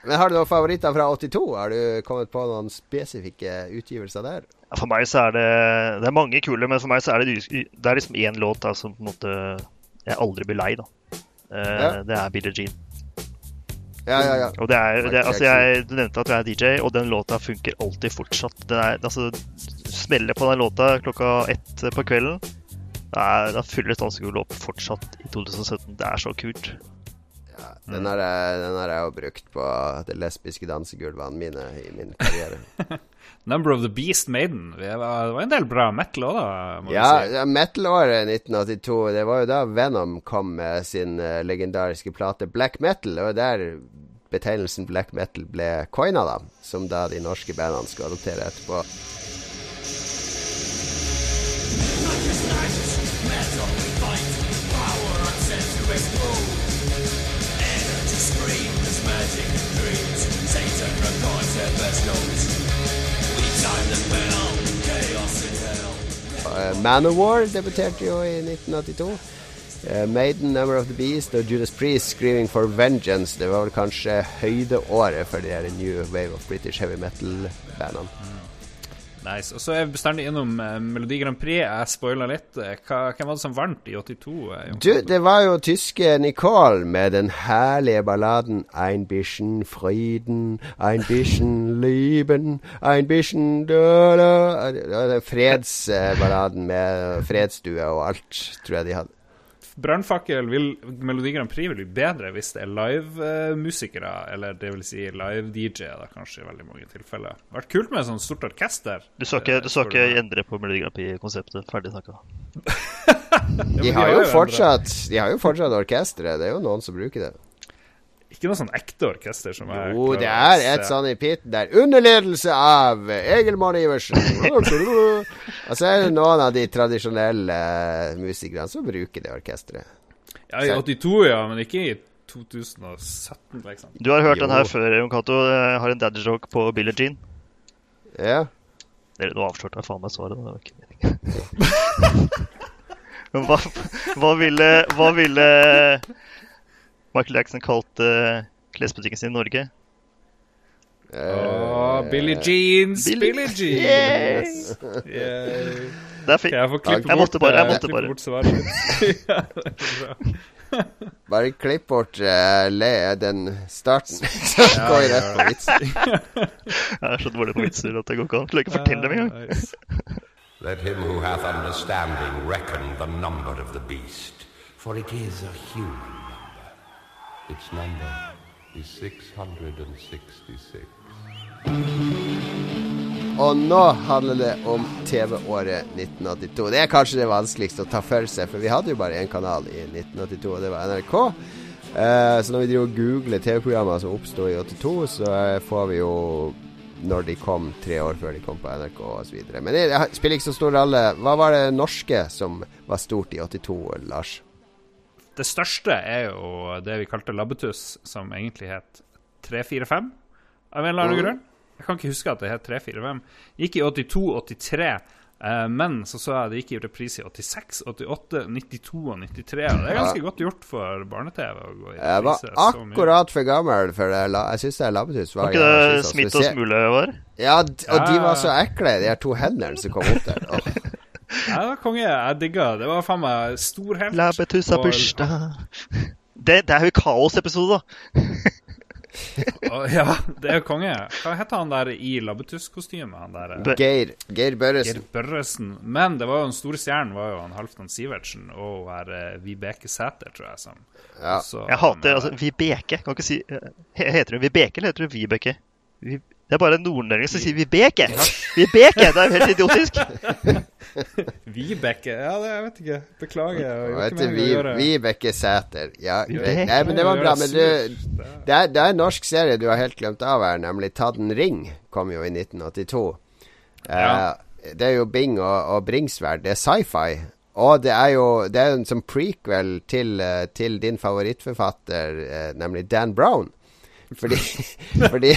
Men Har du noen favoritter fra 82? Har du kommet på noen spesifikke utgivelser der? For meg så er det Det er mange kule, men for meg så er det, det er liksom én låt da, som på en måte jeg aldri blir lei. da. Uh, ja. Det er Billie Jean. Ja, ja, ja. Og det er, det, altså jeg, Du nevnte at du er DJ, og den låta funker alltid fortsatt. Den er, altså, smeller på den låta klokka ett på kvelden. Det er, det er fulle dansegulv fortsatt i 2017. Det er så kult. Ja, den har jeg jo brukt på de lesbiske dansegulvene mine i min karriere. (laughs) Number of the Beast Maiden. Det var, det var en del bra metal òg, da. ja, si. metal-året 1982. Det var jo da Venom kom med sin uh, legendariske plate Black Metal. Og der betegnelsen black metal ble coina, da. Som da de norske bandene skal adoptere etterpå. Uh, Manowar debuterte jo i 1982. Uh, Maiden, Number of the Beast og Judas Priest, 'Screaming for Vengeance'. Det var vel kanskje høydeåret for de New Wave of British Heavy Metal-bandene. Nice. Og så er vi bestandig innom eh, Melodi Grand Prix. Jeg spoila litt. Eh, Hva, hvem var det som vant i 82? eh, Du, det var jo tyske Nicole med den herlige balladen Ein bisschen Frieden, ein bisschen Lieben, ein bisschen døla fredsballaden med fredsdue og alt, tror jeg de hadde. Brannfakkel vil Melodi Grand Prix vil bli bedre hvis det er live-musikere, eller det vil si live-DJ-er, kanskje i veldig mange tilfeller. Det hadde vært kult med et sånt stort orkester. Du skal ikke, du skal ikke endre på Melodi Grand Prix-konseptet. Ferdig snakka. (laughs) De har jo fortsatt De har jo fortsatt orkesteret. Det er jo noen som bruker det. Ikke noe sånn ekte orkester som jeg Jo, det er et sånn i pitten der. Under ledelse av Egil Mann Iversen. Og så er det noen av de tradisjonelle musikerne som bruker det orkesteret. Ja, i 82, ja, men ikke i 2017, liksom. Du har hørt den her før, Jon Cato. Har en daddy joke på Billie Jean. Ja. Dere, nå avslørte jeg faen meg svaret. Det var ikke meningen. (laughs) Hva, hva ville Hva ville Michael Jackson kalt uh, klesbutikken sin i Norge? Åh, Billy Jeans, Billy, Billy (laughs) Jeans. Yes. Der fikk jeg får klippe Jeg måtte bort, bare. Jeg eh, måtte bare. bort svaret ditt? (laughs) ja, det er bra. (laughs) Bare klipp bort uh, le, den starten. Så går jeg rett på vitser. Jeg er så dårlig på vitser at det går ikke an. Klarer ikke å fortelle dem engang. Let him who hath understanding reckon the number of the beast, for it is a human. Its number is 666. Og nå handler det om TV-året 1982. Det er kanskje det vanskeligste å ta for seg, for vi hadde jo bare én kanal i 1982, og det var NRK. Eh, så når vi driver og googler TV-programmer som oppsto i 82, så eh, får vi jo når de kom tre år før de kom på NRK osv. Men det, spiller ikke så stor rolle. Hva var det norske som var stort i 82, Lars? Det største er jo det vi kalte labbetuss, som egentlig het 345, av en eller annen Mm. grunn. Jeg kan ikke huske at det het 345. Gikk i 82-83, eh, men så så jeg det gikk i reprise i 86, 88, 92 og 93. Og det er ganske Ja. godt gjort for barne-TV å gå i Jeg var akkurat for gammel for det. Jeg syns det er labbetuss. Var ikke det Smitt og Smule var? Ja, og de var så ekle, de her to hendene som kom opp der. Åh. (laughs) Ja, det var konge. Jeg digga det. Det var faen meg stor helt. Labbetuss har bursdag det, det er jo kaosepisode, da. (laughs) Ja, det er jo konge. Hva heter han der i labbetuss-kostyme? Eh, Geir, Geir Børresen. Geir Børresen. Men det var jo den store stjernen var jo han Halvdan Sivertsen og her, uh, Vibeke Sæter, tror jeg. Som. Ja. Så Jeg hater eh, altså Vibeke. Kan ikke si he- Heter hun Vibeke, eller heter hun Vibeke? Vi- Det er bare nordlendinger som sier Vibeke. Vibeke! Det er jo helt idiotisk. (laughs) (laughs) Vibeke Ja, det, jeg vet ikke. Beklager. ikke heter vi. Vibeke Sæter. Ja, greit. Nei, men det var bra. Men du, Det er, det er en norsk serie du har helt glemt av her, nemlig Ta den ring. Kom jo i 1982. Ja. Uh, det er jo Bing og, og Bringsværd. Det er sci-fi. Og det er jo Det er en sånn prequel til, eh, til din favorittforfatter, uh, nemlig Dan Brown. Fordi, (laughs) (laughs) fordi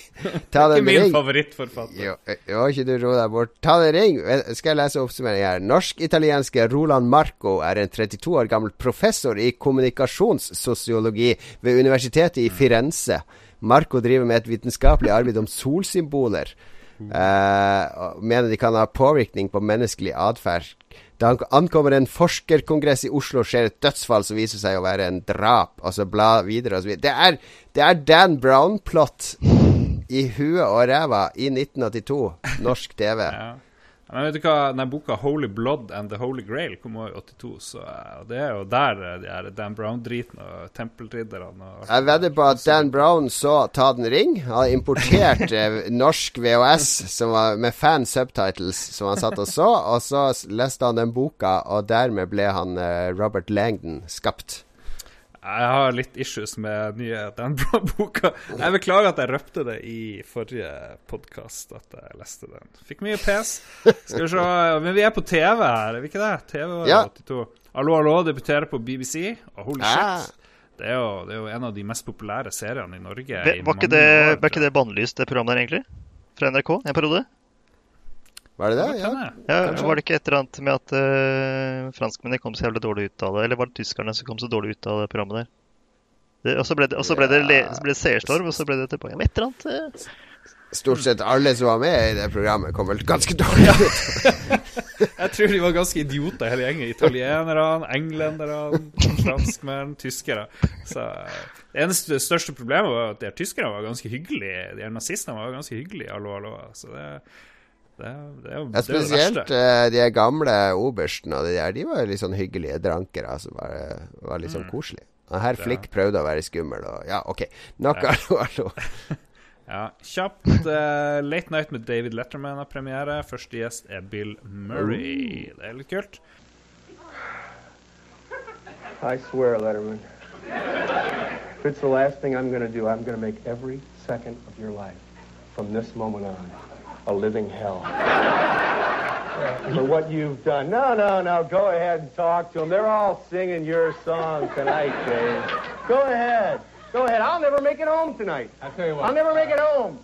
(laughs) Ta Ikke min ring. favorittforfatter. Jo, jo, ikke du ro deg bort. Ta den ring. Skal jeg lese oppsummering her. Norsk-italienske Roland Marco er en 32 år gammel professor i kommunikasjonssosiologi ved universitetet i Firenze. Marco driver med et vitenskapelig arbeid om solsymboler. Uh, mener de kan ha påvirkning på menneskelig atferd. Da han ankommer en forskerkongress i Oslo, skjer et dødsfall som viser seg å være en drap. Og så bla videre og så videre. Det er, det er Dan Brown-plott i huet og ræva i 1982. Norsk (laughs) TV. Ja. Men vet du hva, den boka 'Holy Blood and the Holy Grail' kom også i 82, så eh, det er jo der eh, de er Dan Brown-driten og tempelridderne og Jeg vedder på at Dan Brown så Ta den ring. Han importerte importert (laughs) eh, norsk VHS som var, med fan subtitles som han satt og så, og så leste han den boka, og dermed ble han Robert Langdon skapt. Jeg har litt issues med nye Dan Brown-boka. Jeg beklager at jeg røpte det i forrige podkast, at jeg leste den. Fikk mye pes. Skal vi se Men vi er på TV her, er vi ikke det? TV var Ja. 82. Hallo, hallo debuterer på BBC. Og holy ja. shit. Det er, jo, det er jo en av de mest populære seriene i Norge. Var i ikke det, år, var ikke det bannlyst, det programmet der, egentlig? Fra NRK en periode? Var det det? Ja. Ja, Var det ikke et eller annet med at uh, franskmennene kom så jævlig dårlig ut av det? Eller var det tyskerne som kom så dårlig ut av det programmet der? Det, og så ble det, og så ble det, le, så ble det seerstorm, og så ble det tilbake. Et eller annet Uh. Stort sett alle som var med i det programmet, kom vel ganske (laughs) dårlig ut. (laughs) Jeg tror de var ganske idioter hele gjengen. Italienerne, englenderne, franskmenn, tyskere. Så eh, Det eneste største problemet var at de tyskerne var ganske hyggelige. De nazistene var ganske hyggelige. Hallo, hallo. Så det, det, det, er jo- Ja, det er spesielt eh, de gamle obersten og de der, de var jo litt sånn hyggelige drankere som bare var litt sånn Mm. koselige. Og herr flikk Flick prøvde å være skummel, og ja, OK. Nok Ja. hallo, hallo. (laughs) Ja, Kjapt. Uh, Late Night med David Letterman har premiere. Første gjest er Bill Murray. Det er litt kult. I swear, Letterman. If it's the last thing I'm going to do, I'm going to make every second of your life, from this moment on, a living hell. For what you've done. No, no, no. Go ahead and talk to them. They're all singing your song tonight, Dave. Go ahead. Go ahead. I'll never make it home tonight. I'll tell you what. I'll never make it home.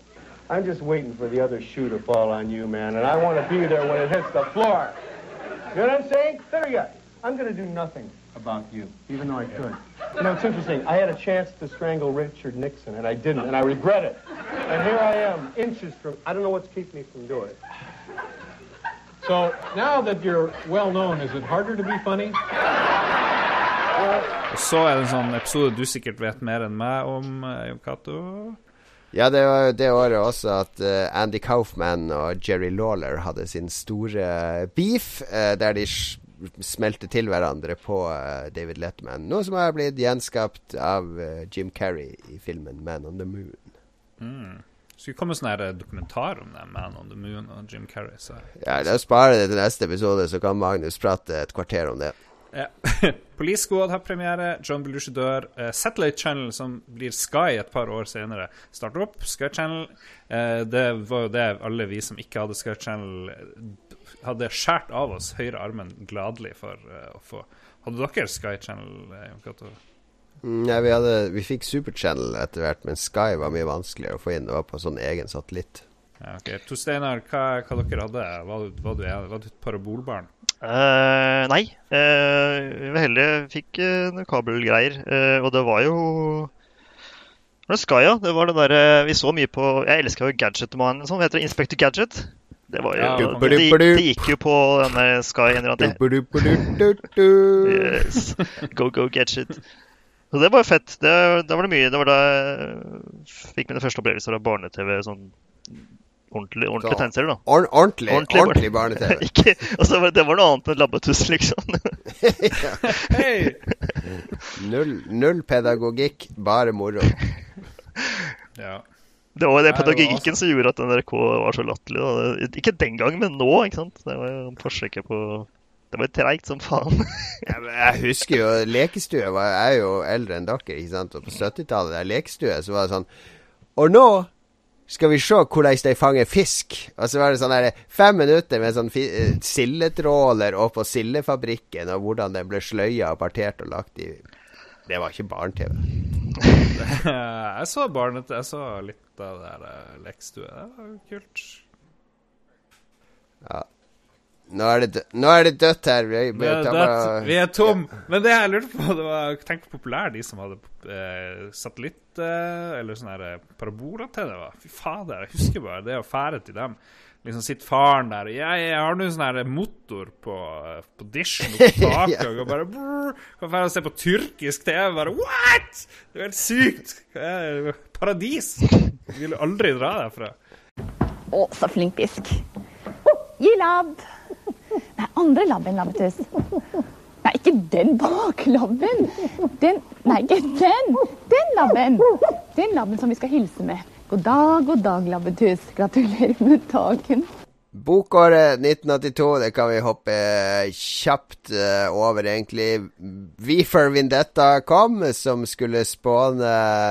I'm just waiting for the other shoe to fall on you, man, and I want to be there when it hits the floor. You know what I'm saying? There you go. I'm going to do nothing about you, even though I could. You know, it's interesting. I had a chance to strangle Richard Nixon, and I didn't, and I regret it. And here I am, inches from. I don't know what's keeping me from doing it. So now that you're well known, is it harder to be funny? Og så er det en sånn episode du sikkert vet mer enn meg om, eh, Jon Cato. Ja, det var jo det året også at eh, Andy Kaufman og Jerry Lawler hadde sin store beef, eh, der de s- smelte til hverandre på uh, David Letterman. Noe som har blitt gjenskapt av uh, Jim Carrey i filmen Man on the Moon. Mm. Skulle komme sånn her dokumentar om det, Man on the Moon og Jim Carrey. Så. Ja, La oss spare det til neste episode, så kan Magnus prate et kvarter om det. Ja. (laughs) Police Squad har premiere. John Belushi dør. Uh, Satellite Channel, som blir Sky et par år senere, starter opp. Sky Channel. Uh, det var jo det alle vi som ikke hadde Sky Channel, eh, hadde skåret av oss høyre armen gladelig for uh, å få. Hadde dere Sky Channel, eh, Nei, vi, hadde, vi fikk Super Channel etter hvert, men Sky var mye vanskeligere å få inn. Det var på sånn egen satellitt. Ja, ok. To Steinar, hva, hva dere hadde? Var, du- var, du, var du et parabolbarn? Uh, nei. Uh, vi var heldige. Fikk uh, noen kabelgreier. Uh, og det var jo Det var Sky, ja. Det var det derre Vi så mye på Jeg elska jo Gadgetmannen. Sånn heter det. Inspector Gadget. Det var jo Ja, det, det, det gikk jo på denne Sky en eller annen Yes. Go, go, gadget. Så det var jo fett. Det, da var det mye. Det var da jeg fikk mine første opplevelser av barne-TV. Sånn ordentlig, ordentlig tegneserie, da. Or ordentlig- ordentlig barne-TV. (laughs) Ikke- altså, det, det var noe annet enn labbetuss, liksom. (laughs) Null, null pedagogikk, bare moro. (laughs) Ja. Det var det det pedagogikken som gjorde at NRK var så latterlig. da. Ikke den gang, men nå. ikke sant? Det var jo forsøket på Det var treigt som faen. (laughs) Ja, jeg husker jo lekestue. Jeg er jo eldre enn dere. ikke sant? Og på 70-tallet, der lekestue, så var det sånn Og nå skal vi se hvordan de fanger fisk. Og så var det sånn der fem minutter med sånn silletråler eh, sildetråler opp på sildefabrikken, og hvordan den ble sløya og partert og lagt i Det var ikke barne-TV. (laughs) jeg så barnet Jeg så litt av det der lekstue. lekestue. Det var kult. Ja. Nå er det, nå er det dødt her. Vi, er, bare- vi er tom. Men det jeg lurte på, det var Tenk hvor populære de som hadde eh, satellitt eh, eller sånne paraboler til det var. Fy fader, jeg husker bare det å fære til dem. Liksom sitter faren der og jeg, jeg har nå sånn motor på, på dishen oppe på (laughs) taket. Og bare brrr, Kan dra og se på tyrkisk TV. Bare what?! Det er jo helt sykt! Er? Paradis! Jeg vil aldri dra derfra. Å, så flink bisk. Gi labb. Nei, andre labben, labbetuss. Nei, ikke den baklabben. Den Nei, ikke den. Den labben. Den labben som vi skal hilse med. God dag, god dag, labbetuss. Gratulerer med dagen. Bokåret 1982, det kan vi hoppe kjapt eh, over, egentlig. V for Vendetta kom, som skulle spåne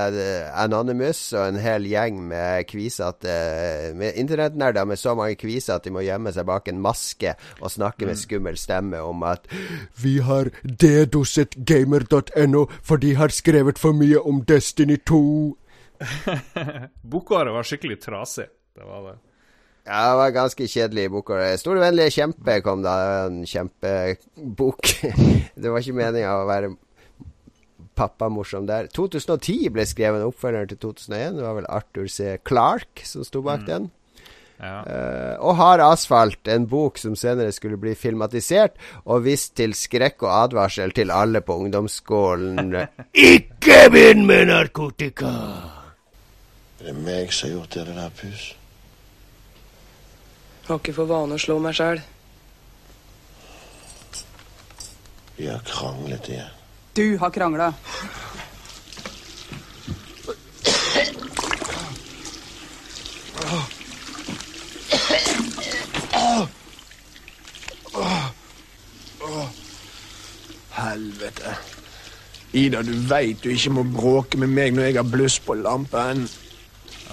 eh, Anonymous og en hel gjeng med kvisete Med internettnerder med så mange kviser at de må gjemme seg bak en maske og snakke med Mm. skummel stemme om at Vi har dedoset gamer.no, for de har skrevet for mye om Destiny 2. (laughs) Bokåret var skikkelig trasig. Det var det. Ja, det var ganske kjedelig bokåret. og vennlig kjempe kom da, en kjempebok. (laughs) det var ikke meninga å være pappamorsom der. 2010 ble skrevet en oppfølger til 2001. Det var vel Arthur C. Clarke som sto bak den. Ja. Uh, og Hard asfalt, en bok som senere skulle bli filmatisert og vist til skrekk og advarsel til alle på ungdomsskolen. (laughs) Ikke begynn med narkotika! Er det meg som har gjort det der, pus? Jeg Har ikke for vane å slå meg sjæl. Vi har kranglet igjen. Du har krangla. Helvete. Ida, du veit du ikke må bråke med meg når jeg har bluss på lampen.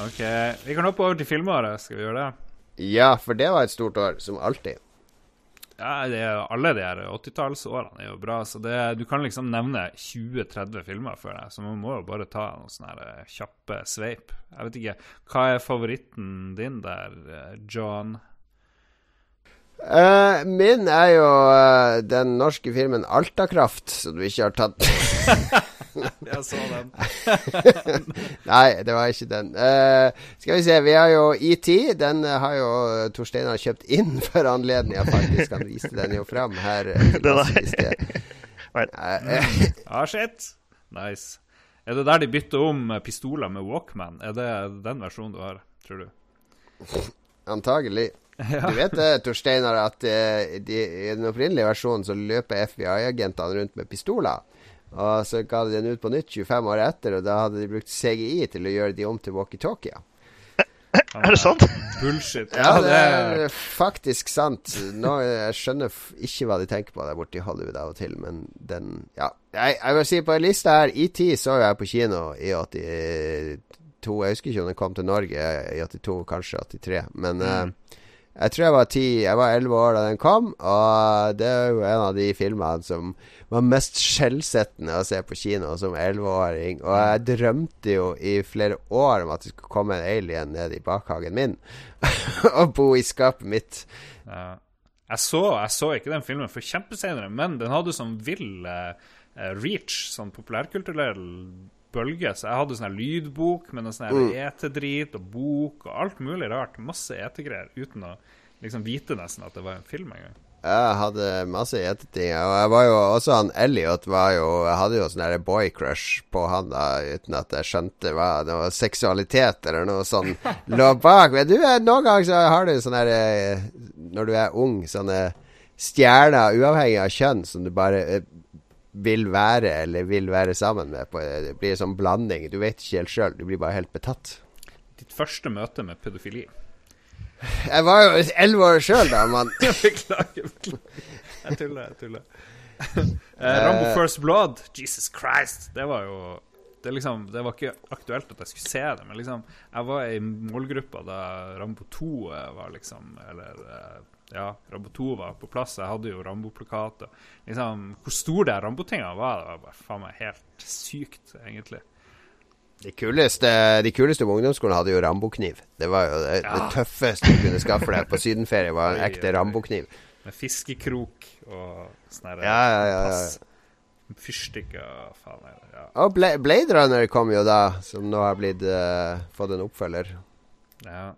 OK. Vi kan hoppe over til filmåret. Skal vi gjøre det? Ja, for det var et stort år, som alltid. Ja, det er, alle de her 80-tallsårene er jo bra. Så det, du kan liksom nevne 20-30 filmer for deg, så man må jo bare ta noen sånne her eh, kjappe sveip. Jeg vet ikke, Hva er favoritten din der, eh, John? Eh, min er jo uh, den norske filmen Altakraft, som du ikke har tatt. (laughs) Jeg så den. (laughs) Nei, det var ikke den. Uh, skal vi se, vi har jo ET. Den har jo Torsteinar kjøpt inn for anledninga, faktisk. Han viste den jo fram her. (laughs) Den i sted. Ah, shit. Nice. Er det der de bytter om pistoler med Walkman? Er det den versjonen du har, tror du? Antagelig. Ja. (laughs) Du vet det, Torsteinar, at eh, de, i den opprinnelige versjonen så løper FBI-agentene rundt med pistoler. Og så ga de den ut på nytt 25 år etter, og da hadde de brukt CGI til å gjøre de om til walkietalkier. Er det sant? (laughs) Bullshit. Ja, det er faktisk sant. Nå, jeg skjønner ikke hva de tenker på der borte i Hollywood av og til, men den Ja. Jeg, jeg vil si på en liste her ET så jeg på kino i 82. Jeg husker ikke om den kom til Norge i 82, kanskje 83, men eh, jeg tror jeg var ti Jeg var elleve år da den kom, og det er jo en av de filmene som var mest skjellsettende å se på kino som elleveåring. Og jeg drømte jo i flere år om at det skulle komme en alien ned i bakhagen min (laughs) og bo i skapet mitt. Ja. Jeg, så, jeg så ikke den filmen for kjempeseinere, men den hadde sånn vill eh, reach, sånn populærkulturell bølge. Så jeg hadde sånn her lydbok med noe sånn her Mm. etedrit og bok og alt mulig rart. Masse etegreier uten å liksom vite nesten at det var en film engang. Jeg hadde masse gjeteting. Og jeg var jo også han Elliot var jo Jeg hadde jo sånn boycrush boy crush på han da, uten at jeg skjønte hva det var seksualitet eller noe sånn (laughs) lå bak. Men du, noen ganger så har du sånn der eh, Når du er ung, sånne stjerner uavhengig av kjønn som du bare eh, vil være eller vil være sammen med. På, det blir en sånn blanding. Du vet ikke helt sjøl. Du blir bare helt betatt. Ditt første møte med pedofili. Jeg var jo elleve år sjøl da, mann. (laughs) beklager, beklager. Jeg tuller, jeg tuller. Eh, Rambo Eh. First Blood, Jesus Christ, det var jo det, liksom, det var ikke aktuelt at jeg skulle se det, men liksom, jeg var i målgruppa da Rambo 2 eh, var liksom Eller ja, Rambo 2 var på plass. Jeg hadde jo Rambo-plakat. og Liksom, hvor stor de Rambo-tingene var, det var bare faen meg helt sykt, egentlig. De kuleste, de kuleste på ungdomsskolen hadde jo Rambokniv. Det var jo det, det tøffeste du kunne skaffe deg på sydenferie, var en ekte Rambo-kniv. Med fiskekrok og sånn her Ja, ja, ja, ja. Fyrstikker faen. Ja. Og Blade Runner kom jo da, som nå har blitt uh, fått en oppfølger. Ja.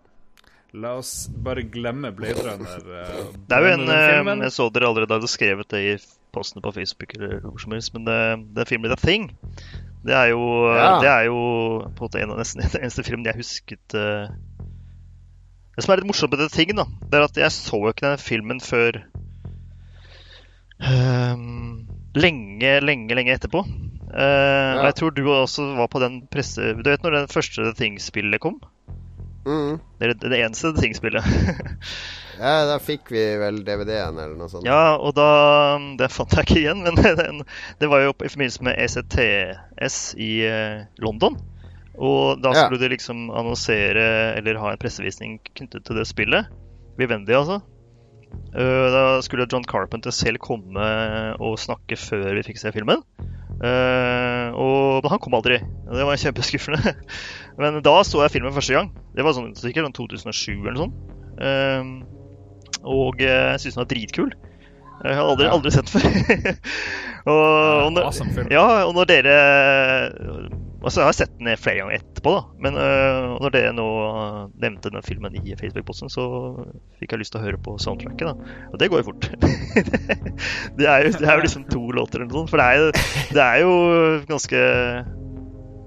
La oss bare glemme Blade Runner. Uh, Det er jo en den eh, filmen. Jeg så dere allerede hadde skrevet det i postene på Facebook, eller hvor som helst, men det, det filmen The Thing Det er jo, Ja. det er jo på en av nesten (laughs) den eneste filmen jeg husket uh, Det som er litt morsomt med The Thing, da, det er at jeg så jo ikke den filmen før um, lenge, lenge, lenge etterpå. Eh, Og jeg tror du også var på den presse... Du vet når den første The Thing-spillet kom? Mm. Det er det eneste The Thing-spillet. (laughs) Ja, da fikk vi vel DVD-en eller noe sånt. Ja, og da Det fant jeg ikke igjen, men (laughs) den, det var jo i forbindelse med ECTS i eh, London. Og da Ja. skulle de liksom annonsere eller ha en pressevisning knyttet til det spillet. Vivendi, altså. Eh, da skulle John Carpenter selv komme og snakke før vi fikk se filmen. Eh, og men han kom aldri. Det var kjempeskuffende. (laughs) Men da så jeg filmen første gang. Det var sånn, sikkert sånn 2007 eller noe sånt. Eh, og jeg syntes den var dritkul. Jeg har aldri, aldri sett før. (laughs) og, og, når, ja, og når dere Altså, jeg har sett den flere ganger etterpå, da. Men uh, når dere nå nevnte den filmen i Facebook-posten, så fikk jeg lyst til å høre på soundtracket, da. Og det går jo fort. (laughs) det, er jo, det er jo liksom to låter eller noe sånt. For det er, jo, det er jo ganske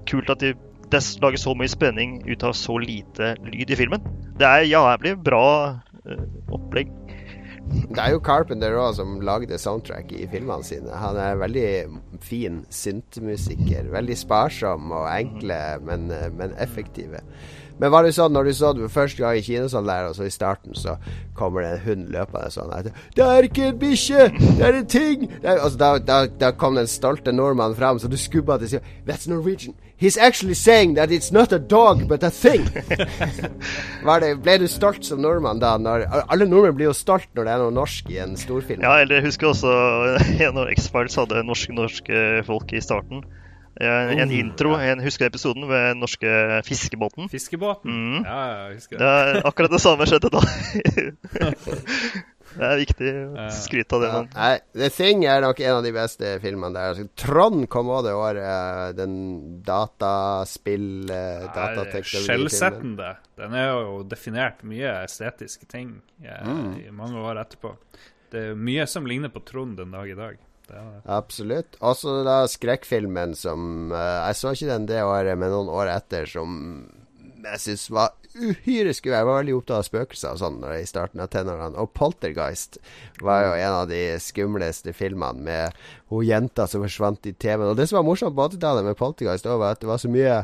kult at de det lager så mye spenning ut av så lite lyd i filmen. Det er jævlig bra øh, opplegg. Det er jo Carpenter òg som lagde soundtrack i filmene sine. Han er veldig fin syntmusiker. Veldig sparsom og enkle, men, men effektive. Men var det sånn når du så det første gang i kinosalen der, og så i starten, så kommer det en hund løpende sånn at, 'Det er ikke en bikkje! Det er en ting!' Er, altså, da, da, da kom den stolte nordmannen fram, så du skubba til sida. 'That's Norwegian. He's actually saying that it's not a dog, but a thing'. (laughs) det, ble du stolt som nordmann da? Når, alle nordmenn blir jo stolt når det er noe norsk i en storfilm. Ja, eller jeg husker også (laughs) en av X-Files hadde norske, norske folk i starten. En, en Oh, intro. Jeg husker episoden ved den norske fiskebåten. Fiskebåten? Mm. Ja, jeg husker det. er akkurat det samme skjedde da. (laughs) det er viktig å skryte av det. Ja, man. nei, The Thing er nok en av de beste filmene der. Altså, Trond kom òg det året. Den dataspill datateknologifilmen. Skjellsettende. Den er jo definert mye estetiske ting eh, Mm. i mange år etterpå. Det er mye som ligner på Trond den dag i dag. Det det. Absolutt. Også da skrekkfilmen som uh, Jeg så ikke den det året, men noen år etter, som jeg syns var uhyre skummel. Jeg var veldig opptatt av spøkelser og sånn i starten av tenårene. Og Poltergeist var jo en av de skumleste filmene med hun jenta som forsvant i TV-en. Og det som var morsomt på 80-tallet med Poltergeist, var at det var så mye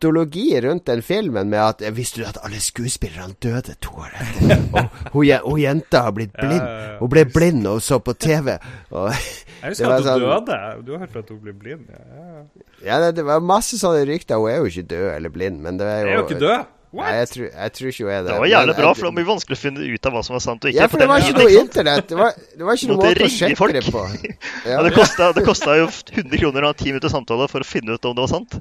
mytologi rundt den filmen med at eh, Visste du at alle skuespillerne døde to år etter? (laughs) Og hun, hun jenta har blitt blind. Ja, ja, ja. Hun ble blind og så på TV. Og Jeg (laughs) det husker var at hun sånn- døde. Du har hørt at hun ble blind? Ja, ja. Ja, det, det var masse sånne rykter. Hun er jo ikke død eller blind, men det er jo Er hun ikke død? Nei, jeg tror, jeg tror ikke hun er det. Det var jævlig bra, for det var mye vanskelig å finne ut av hva som var sant og ikke. Ja, for det var ikke noe internett. Det var, det var ikke noe måte å sjekke folk. det på. (laughs) Ja, det kosta, det kosta jo 100 kroner å ha 10 minutter samtale for å finne ut om det var sant.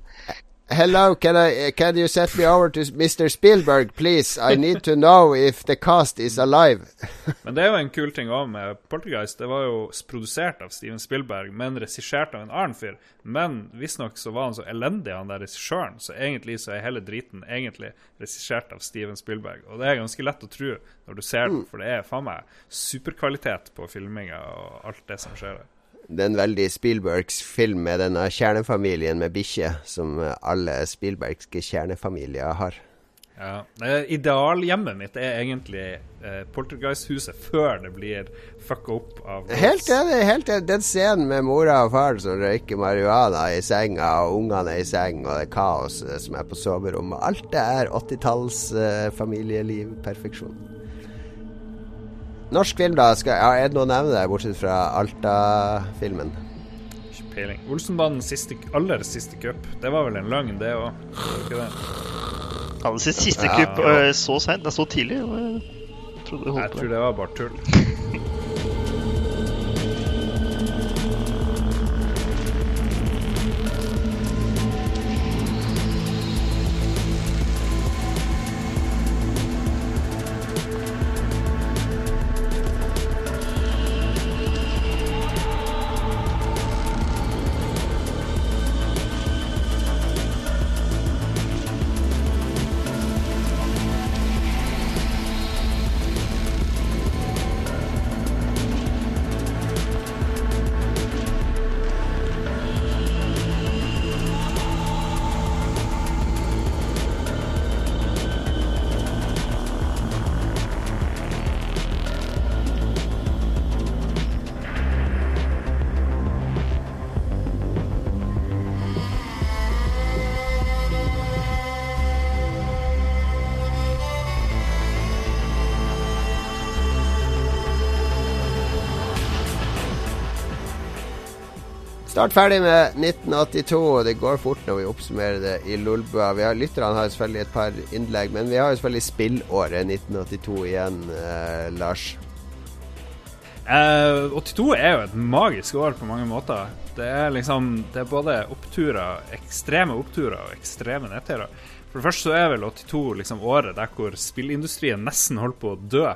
Hello, can I can you set me over to Mr. Spielberg, please? I need to know if the cast is alive. (laughs) Men det er jo en kul ting òg med Poltergeist. Det var jo produsert av Steven Spielberg, men regissert av en annen fyr. Men visstnok så var han så elendig, han der regissøren, så egentlig så er hele driten egentlig regissert av Steven Spielberg. Og det er ganske lett å tro når du ser den, for det er faen meg superkvalitet på filminga og alt det som skjer der. Det er en veldig Spielbergs film med denne kjernefamilien med bikkje, som eh, alle Spielbergske kjernefamilier har. Ja. Idealhjemmet mitt er egentlig eh, Poltergeist-huset før det blir fucka opp av Helt enig. helt enig Den scenen med mora og faren som røyker marihuana i senga, og ungene er i seng, og det er kaos som er på soverommet. Alt det er 80-talls eh, familieliv. Norsk film, da? Skal, ja, er det noe å nevne der, bortsett fra Alta-filmen? Ikke peiling. Olsenbanens siste, aller siste cup. Det var vel en løgn, det òg? Hadde den siste Ja. kupp øh, så seint, det er så tidlig. Jeg Jeg tror det var bare tull. (laughs) Snart ferdig med 1982, og det går fort når vi oppsummerer det i Lolbua. Lytterne har selvfølgelig et par innlegg, men vi har jo selvfølgelig spillåret 1982 igjen, eh, Lars. Eh, 82 er jo et magisk år på mange måter. Det er liksom Det er både oppturer, ekstreme oppturer og ekstreme nedturer. For det første så er vel 82 liksom året der hvor spillindustrien nesten holdt på å dø.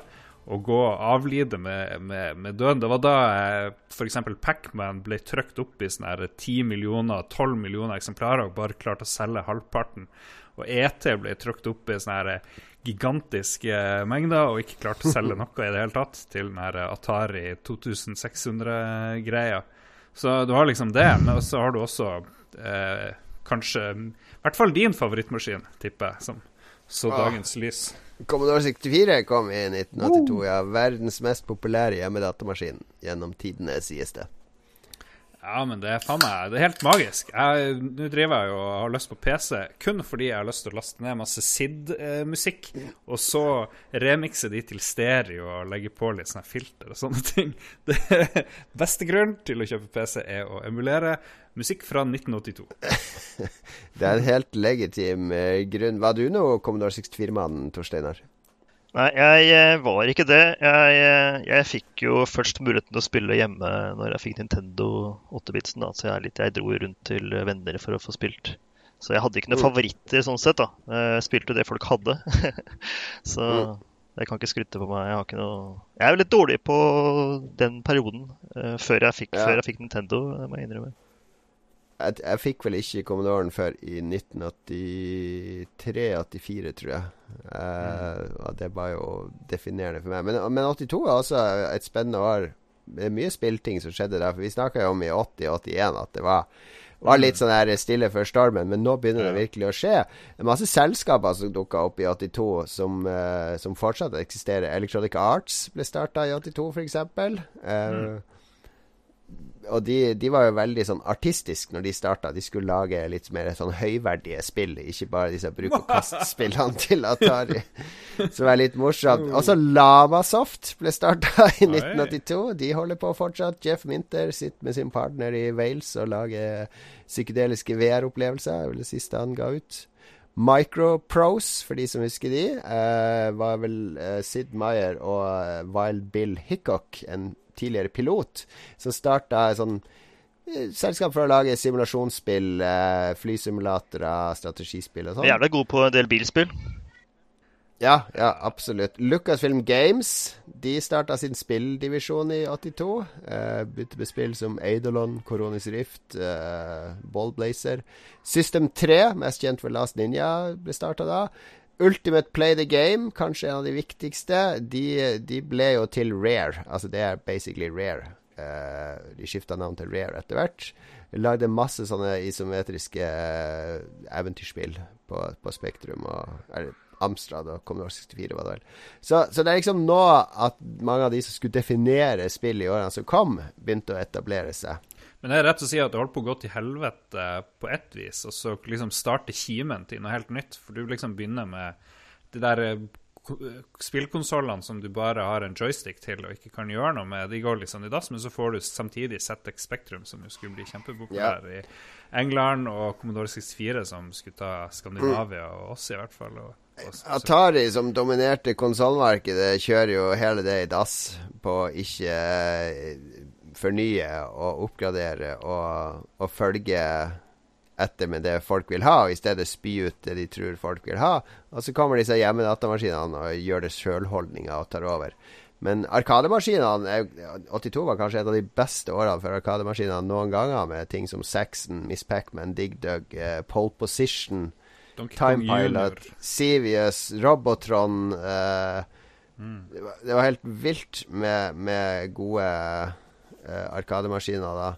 Å gå og avlide med, med, med døden. Det var da eh, f.eks. Pacman ble trykt opp i sånne her 10 millioner, 12 millioner eksemplarer og bare klarte å selge halvparten. Og ET ble trykt opp i sånne her eh, gigantiske mengder og ikke klarte å selge (laughs) noe i det hele tatt til den her Atari 2600-greia. Så du har liksom det, men så har du også eh, kanskje I hvert fall din favorittmaskin, tipper jeg, som så Ah. dagens lys. Commodore 64 kom i 1982. Ja, verdens mest populære hjemmedatamaskin gjennom tidene, sies det. Ja, men det er faen meg Det er helt magisk. Nå driver jeg jo og har lyst på PC kun fordi jeg har lyst til å laste ned masse SID-musikk, og så remikse de til stereo og legge på litt sånne filter og sånne ting. (laughs) Det beste grunn til å kjøpe PC er å emulere musikk fra 1982. (laughs) Det er en helt legitim eh, grunn. Var du noe Commodore 64-mannen, Torsteinar? Nei, jeg eh, var ikke det. Jeg, eh, jeg fikk jo først muligheten til å spille hjemme når jeg fikk Nintendo 8-bitsen. da, Så jeg, litt, jeg dro rundt til venner for å få spilt. Så jeg hadde ikke noen Mm. favoritter sånn sett. da. Jeg spilte jo det folk hadde. (laughs) Så Mm. jeg kan ikke skryte på meg. Jeg, har ikke noe... jeg er jo litt dårlig på den perioden før, jeg fikk, Ja. før jeg fikk Nintendo, det må jeg innrømme. Jeg, jeg fikk vel ikke Commodoren før i 1983-84, tror jeg. Og det var jo definerende for meg. Men, men 82 er også et spennende år. Det er mye spillting som skjedde der. For vi snakka jo om i 80-81 at det var, var litt sånn her stille før stormen, men nå begynner det virkelig å skje. Det er masse selskaper som dukka opp i 82 som, uh, som fortsatt eksisterer. Electronic Arts ble starta i 82, f.eks. Uh, og de, de var jo veldig sånn artistisk når de starta. De skulle lage litt mer sånn høyverdige spill, ikke bare disse bruk-og-kast-spillene til Atari. Som er litt morsomt. Også Lamasoft ble starta i 1982. De holder på fortsatt. Jeff Minter sitter med sin partner i Wales og lager psykedeliske VR-opplevelser. Det vel det siste han ga ut. Microprose, for de som husker de, eh, var vel eh, Sid Meyer og eh, Wild Bill Hickok, en tidligere pilot, som starta sånn eh, selskap for å lage simulasjonsspill, eh, flysimulatorer, strategispill og sånn. Jævla god på en del bilspill. Ja, ja, absolutt. Lucasfilm Games De starta sin spilldivisjon i 82. Uh, begynte med spill som Eidolon, Coronis Rift, uh, Ballblazer. System 3, mest kjent for Last Ninja, ble starta da. Ultimate Play the Game, kanskje en av de viktigste. De, de ble jo til Rare. Altså det er basically Rare. Uh, de skifta navn til Rare etter hvert. Lagde masse sånne isometriske uh, eventyrspill på, på Spektrum og eller, Amstrad og Commodore 64, var det vel. Så, så det er liksom nå at mange av de som skulle definere spill i årene som kom, begynte å etablere seg. Men det er rett å si at det holdt på å gå til helvete på ett vis, og så liksom starte kimen til noe helt nytt. For du liksom begynner med de der eh, spillkonsollene som du bare har en joystick til og ikke kan gjøre noe med. De går liksom i dass, men så får du samtidig ZX Spectrum, som jo skulle bli kjempepopulær i England, og Commodore 64, som skulle ta Skandinavia og oss, i hvert fall. Og, og, Atari, som dominerte konsollmarkedet, kjører jo hele det i dass på ikke eh, fornye og oppgradere og, og følge etter med det folk vil ha, og i stedet spy ut det de tror folk vil ha. Og så kommer disse hjemmedatamaskinene og gjør det sjølholdninga og tar over. Men arkademaskinene er- 82 var kanskje et av de beste årene for arkademaskinene noen ganger, med ting som Saxon, Miss Pacman, Dig Dug, uh, Pole Position, Donkey Time Pilot, Junior. Sevius, Robotron uh, Mm. det, var, det var helt vilt med, med gode arkademaskiner da.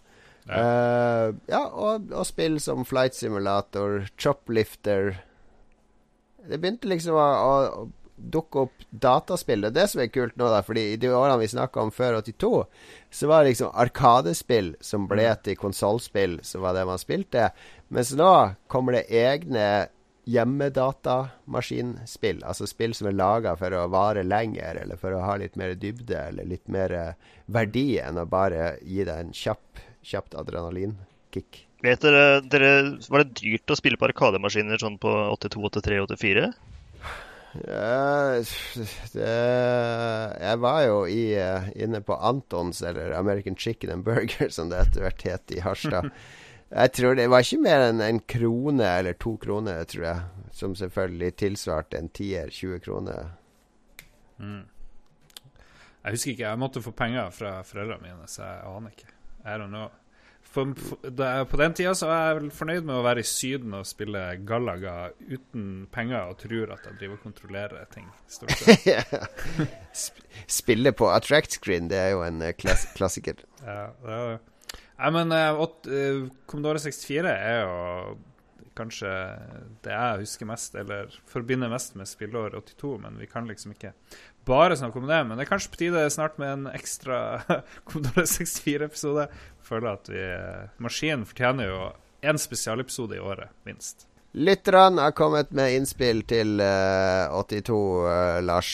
Uh, ja, og, og spill som Flight Simulator, Choplifter Det begynte liksom å, å, å dukke opp dataspill. Det er det som er kult nå, da. Fordi i de årene vi snakka om før 82, så var det liksom arkadespill som ble til konsollspill, som var det man spilte. Mens nå kommer det egne hjemmedatamaskinspill. Altså spill som er laga for å vare lenger, eller for å ha litt mer dybde, eller litt mer eh, verdi enn å bare gi deg en kjapp, kjapt adrenalinkick. Vet dere, dere, Var det dyrt å spille på arkademaskiner sånn på 82, 83, 84? Ja, det, jeg var jo i, eh, inne på Antons, eller American Chicken and Burger, (laughs) som det etter hvert het i Harstad. (laughs) Jeg tror det var ikke mer enn en krone eller to kroner, tror jeg. Som selvfølgelig tilsvarte en tier, 20 kroner. Mm. Jeg husker ikke, jeg måtte få penger fra foreldrene mine, så jeg aner ikke. I don't know. For, for, da, på den tida så var jeg vel fornøyd med å være i Syden og spille Galaga uten penger og tror at jeg driver og kontrollerer ting. stort sett. (laughs) Sp spille på attract screen, det er jo en eh, klass klassiker. Ja, det er det. Nei, men uh, Commodore 64 er jo kanskje det jeg husker mest, eller forbinder mest med spilleår 82, men vi kan liksom ikke bare snakke om det. Men det er kanskje på tide snart med en ekstra (laughs) Commodore 64-episode. Føler at vi eh, Maskinen fortjener jo én spesialepisode i året, minst. Lytterne har kommet med innspill til uh, 82, uh, Lars.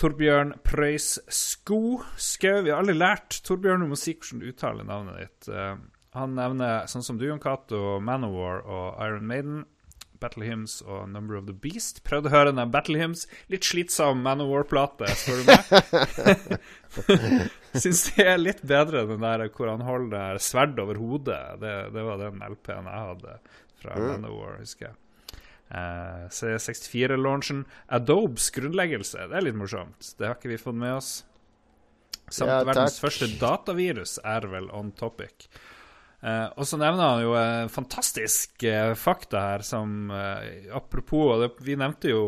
Torbjørn Preus Sko Skau. Vi har aldri lært Torbjørn, du må si hvordan du uttaler navnet ditt. Eh, han nevner sånn som du, Jon Cato, Manowar og Iron Maiden. Battle Hymns og Number of the Beast. Prøvde å høre den Battle Hymns. Litt slitsom Manowar-plate, spør du meg. (laughs) Syns det er litt bedre den der hvor han holder sverd over hodet. Det, det var den LP-en jeg hadde fra Mm. Manowar, husker jeg. Eh, C64-launchen. Adobes grunnleggelse. Det er litt morsomt. Det har ikke vi fått med oss. Samt Ja, verdens første datavirus er vel on topic. Uh, og så nevner han jo uh, fantastisk uh, fakta her, som Apropos det, Vi nevnte jo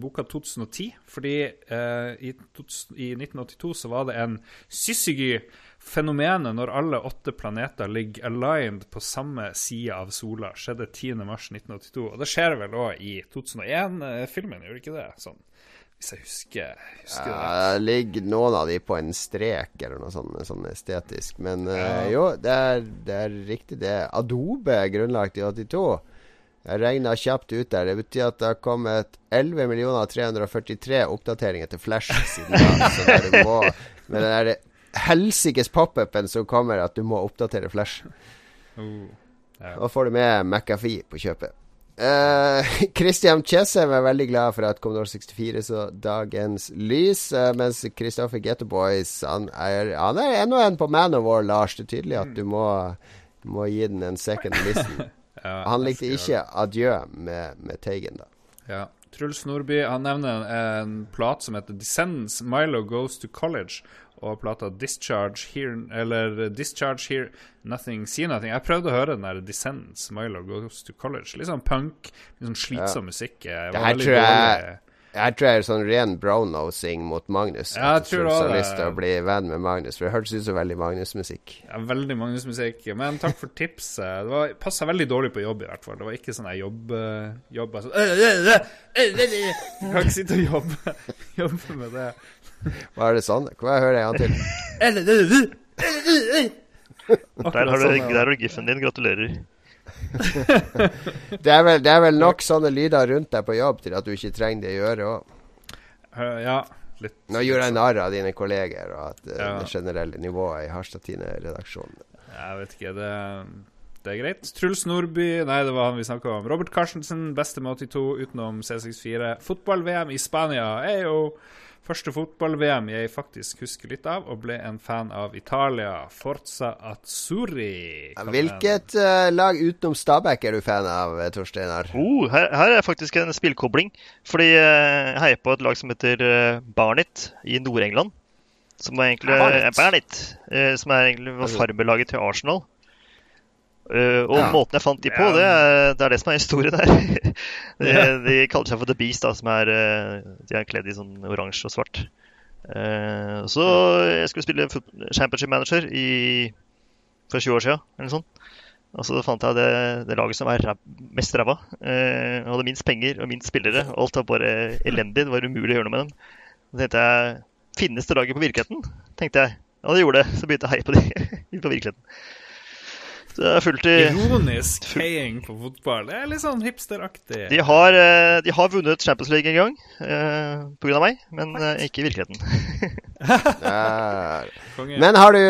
boka 2010, fordi i, 2000 i 1982 så var det en Syzygy-fenomenet når alle åtte planeter ligger aligned på samme side av sola. Skjedde 10.3.1982. Og det skjer vel òg i 2001-filmen, gjør det ikke det? Sånn, hvis jeg husker, husker. Ja, det ligger noen av de på en strek eller noe sånt, sånn estetisk. Men eh, Ja. jo, det er, det er riktig, det. Adobe er grunnlagt i 82. Jeg regna kjapt ut der. Det betyr at det har kommet 11 343 oppdateringer til Flash siden da. Så der du må, med den der helsikes pop-upen som kommer at du må oppdatere Flash. Oh, ja. Da får du med McAfee på kjøpet. Uh, (laughs) Christian Chesheim er veldig glad for at Commodore 64 så dagens lys, uh, mens Kristoffer Getto han er, han er en på Man of War, Lars. Det er tydelig at du må, du må gi den en second listen. (laughs) Ja, han likte ikke Adjø med, med Teigen, da. Ja. Truls Nordby han nevner en, en plat som heter 'Descends Milo Goes to College. Og plata Discharge Here Eller Discharge Here Nothing See Nothing. Jeg prøvde å høre den der Descendants Milo Goes to College. Litt sånn punk, litt sånn slitsom Ja. musikk. Det her tror jeg. Jeg tror jeg er sånn ren brown-nosing mot Magnus. Ja, jeg tror også har lyst til å bli venn med Magnus, for det hørtes ut som veldig Magnus-musikk. Ja, veldig Magnus-musikk. Men takk for tipset. Det var- passa veldig dårlig på jobb, i hvert fall. Det var ikke sånn jeg jobb, jobb altså. Jeg kan ikke sitte og jobbe, jobbe med det. Hva er det sånn? Hva hører jeg han til? Der har du, sånn, der har du giffen din. Gratulerer. (laughs) Det er, vel, det er vel nok sånne lyder rundt deg på jobb til at du ikke trenger det i øret òg. Uh, Ja, litt. Nå gjorde jeg narr av dine kolleger og at, uh, Ja. det generelle nivået i Harstad Tine-redaksjonen. Jeg vet ikke, det, det er greit. Truls Nordby, nei, det var han vi snakka om. Robert Carstensen, beste med 82 utenom C64. Fotball-VM i Spania er jo første fotball-VM jeg faktisk husker litt av, og ble en fan av Italia. Forza Azzurri. Hvilket uh, lag utenom Stabæk er du fan av, eh, Torsteinar? Oh, her, her er faktisk en spillkobling. Fordi eh, jeg heier på et lag som heter uh, Barnet i Nord-England. Som er egentlig Barnet? Barnet, som er egentlig var farberlaget til Arsenal. Eh, og Ja. måten jeg fant de på, Ja. det er, det er det som er historien her. (laughs) de, de kaller seg for The Beast, da, som er eh, De er kledd i sånn oransje og svart. Uh, så jeg skulle spille Championship Manager i, for 20 år siden, eller noe sånt. Og så fant jeg det, det laget som er ræv, mest ræva. Uh, hadde minst penger og minst spillere. Alt var bare elendig. Det var umulig å gjøre noe med dem. Så tenkte jeg Finnes det laget på virkeligheten? tenkte jeg. Ja, det gjorde det. Så begynte jeg å heie på de (laughs) på virkeligheten. Så er i Ironisk heiing på fotball. Det er litt sånn hipsteraktig. de har, eh, de har vunnet Champions League en gang eh, pga. meg, men eh, ikke i virkeligheten. (laughs) Men har du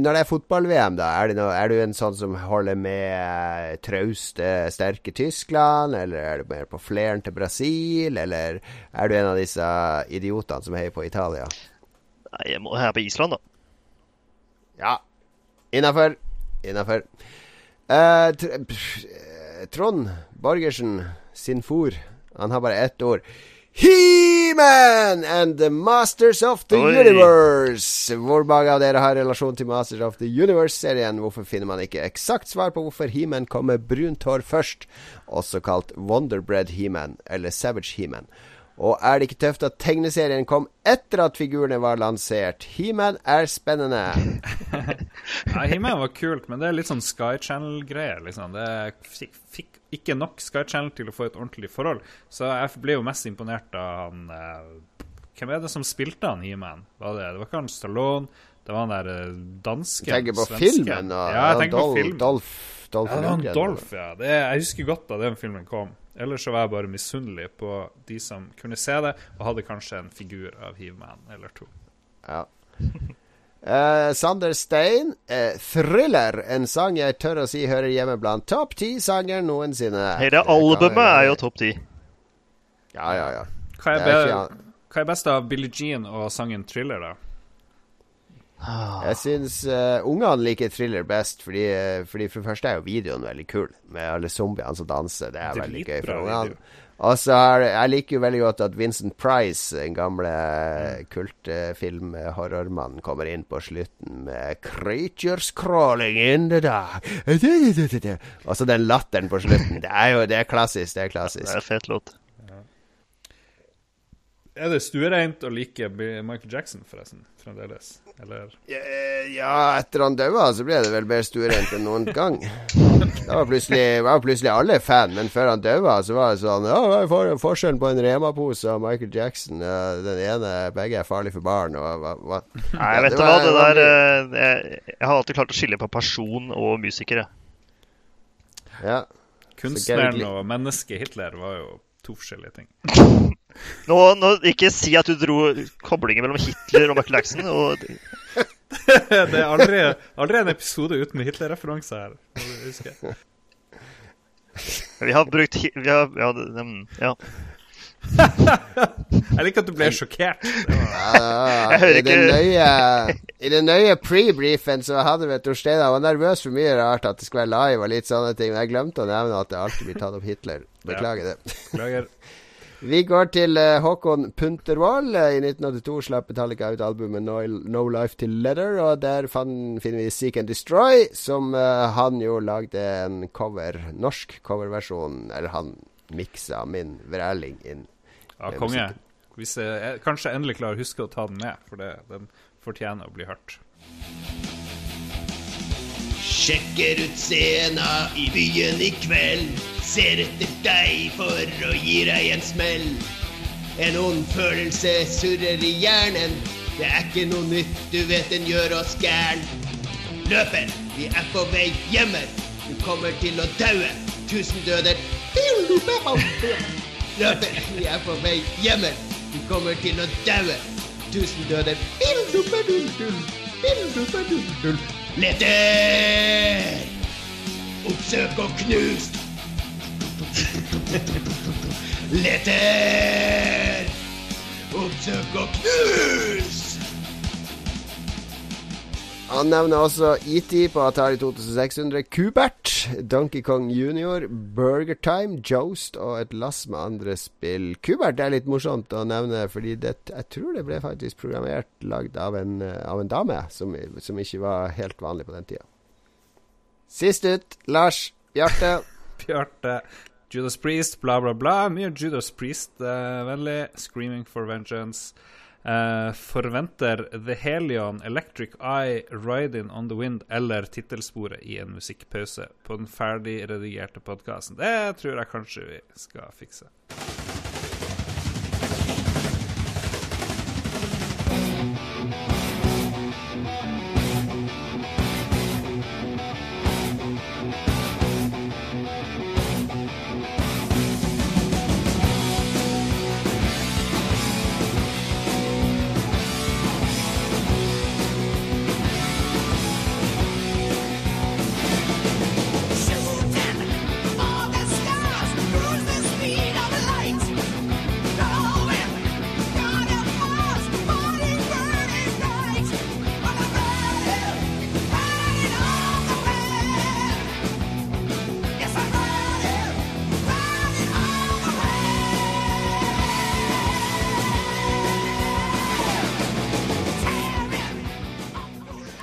Når det er fotball-VM, da, er, det noe, er du en sånn som holder med trauste, sterke Tyskland? Eller er du mer på fleren til Brasil? Eller er du en av disse idiotene som heier på Italia? Nei, jeg må heie på Island, da. Ja. Innafor. Innafor. Eh, tr eh, Trond Borgersen sin for. Han har bare ett ord. He-Man and the Masters of the Oi. Universe. Hvor mange av dere har relasjon til Masters of the Universe-serien? Hvorfor finner man ikke eksakt svar på hvorfor He-Man kom med brunt hår først, også kalt Wonderbread He-Man eller Savage He-Man? Og er det ikke tøft at tegneserien kom etter at figurene var lansert? He-Man er spennende. (laughs) Ja, He-Man var kult, men det er litt sånn Sky Channel-greier. Liksom. Det fikk, ikke nok Sky Channel til å få et ordentlig forhold. Så jeg ble jo mest imponert av han eh, Hvem er det som spilte han He-Man? Det det var ikke han Stallone, det var han der danske, dansken. Tenker på svensken. filmen og Ja, jeg tenker Dol- på film. Dolph, Dolph ja, det var han Dolph, ja. Det, jeg husker godt da den filmen kom. Ellers så var jeg bare misunnelig på de som kunne se det, og hadde kanskje en figur av He-Man eller to. Ja. Uh, (laughs) Sander Stein, uh, 'Thriller', en sang jeg tør å si hører hjemme blant topp ti sanger noensinne. Hele albumet er jo topp ti. Ja, ja, ja. Hva er, er be hva er best av Billie Jean og sangen 'Thriller', da? Jeg syns uh, ungene liker thriller best, fordi, eh, fordi for det første er jo videoen veldig kul, med alle zombiene som danser. Det er veldig gøy for ungene. Og så er Jeg liker jo veldig godt at Vincent Price, den gamle mm. kultfilm-horrormannen, kommer inn på slutten med 'Creatures crawling in the dark'. (laughs) Og så den latteren på slutten. Det er jo det er klassisk. Det er klassisk. Det er fet låt. Er det stuereint å like Michael Jackson, forresten? Fremdeles? Eller Ja, etter han daua, så ble det vel mer stuereint enn noen gang. Da var plutselig, var plutselig alle fan, men før han daua, så var det sånn Ja, hva er for- forskjellen på en Rema-pose og Michael Jackson? Ja, den ene Begge er farlige for barn, og hva, hva? Nei, Ja, vet du hva, det der eh, jeg, jeg har alltid klart å skille på person og musikere. Ja. Kunstneren og mennesket Hitler var jo to forskjellige ting. (laughs) Nå, nå, ikke si at du dro koblinger mellom Hitler og Michael Jackson. Og, (laughs) det er aldri, aldri en episode uten Hitler-referanse her. må vi har brukt vi har, ja, ja. (laughs) Jeg liker at du ble sjokkert. Var... Ja, (laughs) I den nøye, i den nøye pre-briefen så hadde vi Jeg var nervøs for mye rart, at det skulle være live og litt sånne ting. Men jeg glemte å nevne at det alltid blir tatt opp Hitler. Beklager det. Beklager. Vi går til uh, Håkon Puntervold. Eh, I 1982 slapp Metallica ut albumet No, no Life Till Leather, og der fan, finner vi Seek and Destroy, som uh, han jo lagde en cover, norsk coverversjon, eller han miksa min vræling inn. Ja, konge. Hvis jeg, jeg kanskje endelig klarer å huske å ta den med, for det, den fortjener å bli hørt. Sjekker ut scena i byen i kveld. Ser etter deg for å gi deg en smell. En ond følelse surrer i hjernen. Det er ikke noe nytt, du vet den gjør oss gæren. Løper, vi er på vei hjemme. Du kommer til å daue. Tusen døder. Løper, vi er på vei hjemme. Du kommer til å daue. Tusen døder. Lefter! Oppsøk og knust! Letter! Oppsøk og knust! Han nevner også ET på Atari 2600, Kubert, Donkey Kong Junior, Burger Time, Joust og et lass med andre spill. Kubert er litt morsomt å nevne, fordi det, jeg tror det ble faktisk programmert lagd av eh, av en dame, som, som ikke var helt vanlig på den tida. Sist ut, Lars Bjarte. (laughs) Bjarte. Judas Priest, bla, bla, bla. Mye Judas Priest-vennlig. Screaming for Vengeance. Eh, forventer The Helion, Electric Eye, Riding on the Wind eller tittelsporet i en musikkpause på den ferdig redigerte podkasten. Det tror jeg kanskje vi skal fikse.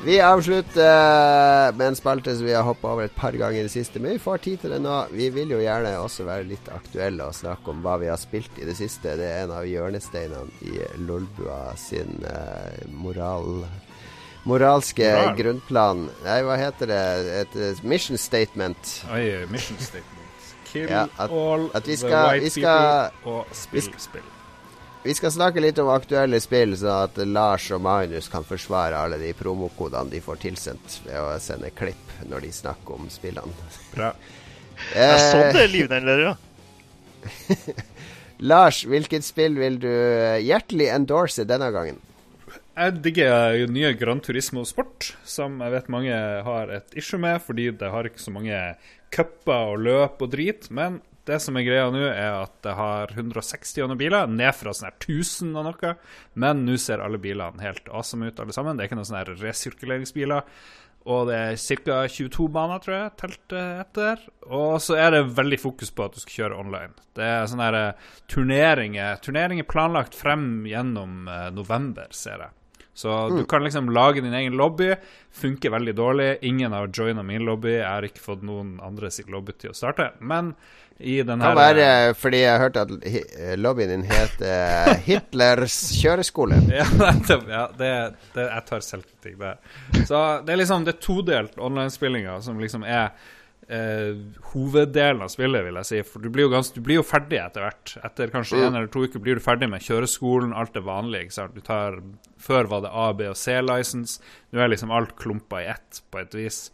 Vi avslutter med en spalte som vi har hoppa over et par ganger i det siste. Men vi får tid til det nå. Vi vil jo gjerne også være litt aktuelle og snakke om hva vi har spilt i det siste. Det er en av hjørnesteinene i Lolbua sin uh, moral moralske Moral. grunnplan. Nei, hva heter det? Et eh, mission statement. Oi, mission statement. Kill Ja, at- all at vi the white vi skal- people og spill spill. Vi skal snakke litt om aktuelle spill, sånn at Lars og Magnus kan forsvare alle de promokodene de får tilsendt ved å sende klipp når de snakker om spillene. Bra. (laughs) Det er sånn det Eh, livnærer, ja. Lars, hvilket spill vil du eh, hjertelig endorse denne gangen? Jeg digger jo nye Gran Turismo Sport, som jeg vet mange har et issue med, fordi det har ikke så mange cuper og løp og drit. Men det som er greia nå, er at det har 160 og noen biler, ned fra sånn her 1000 og noe. Men nå ser alle bilene helt awesome ut, alle sammen. Det er ikke noen sånne resirkuleringsbiler. Og det er ca. 22 baner, tror jeg, telt etter. Og så er det veldig fokus på at du skal kjøre online. Det er sånne her eh, turneringer Turneringer planlagt frem gjennom eh, november, ser jeg. Så du Mm. kan liksom lage din egen lobby. Funker veldig dårlig. Ingen har joina min lobby. Jeg har ikke fått noen andre sin lobby til å starte. Men i den Kan være fordi jeg hørte at eh, lobbyen din het eh, (laughs) Hitlers kjøreskole. Ja. Ja, det, det, jeg tar selvkritikk der. Så det er liksom det er todelt online-spillinga som liksom er eh, hoveddelen av spillet, vil jeg si. For du blir jo, ganske, du blir jo ferdig etter hvert. Etter kanskje en eller to uker blir du ferdig med kjøreskolen, alt det vanlige. ikke sant? Du tar, Før var det A, B og C-license. Nå er liksom alt klumpa i ett, på et vis.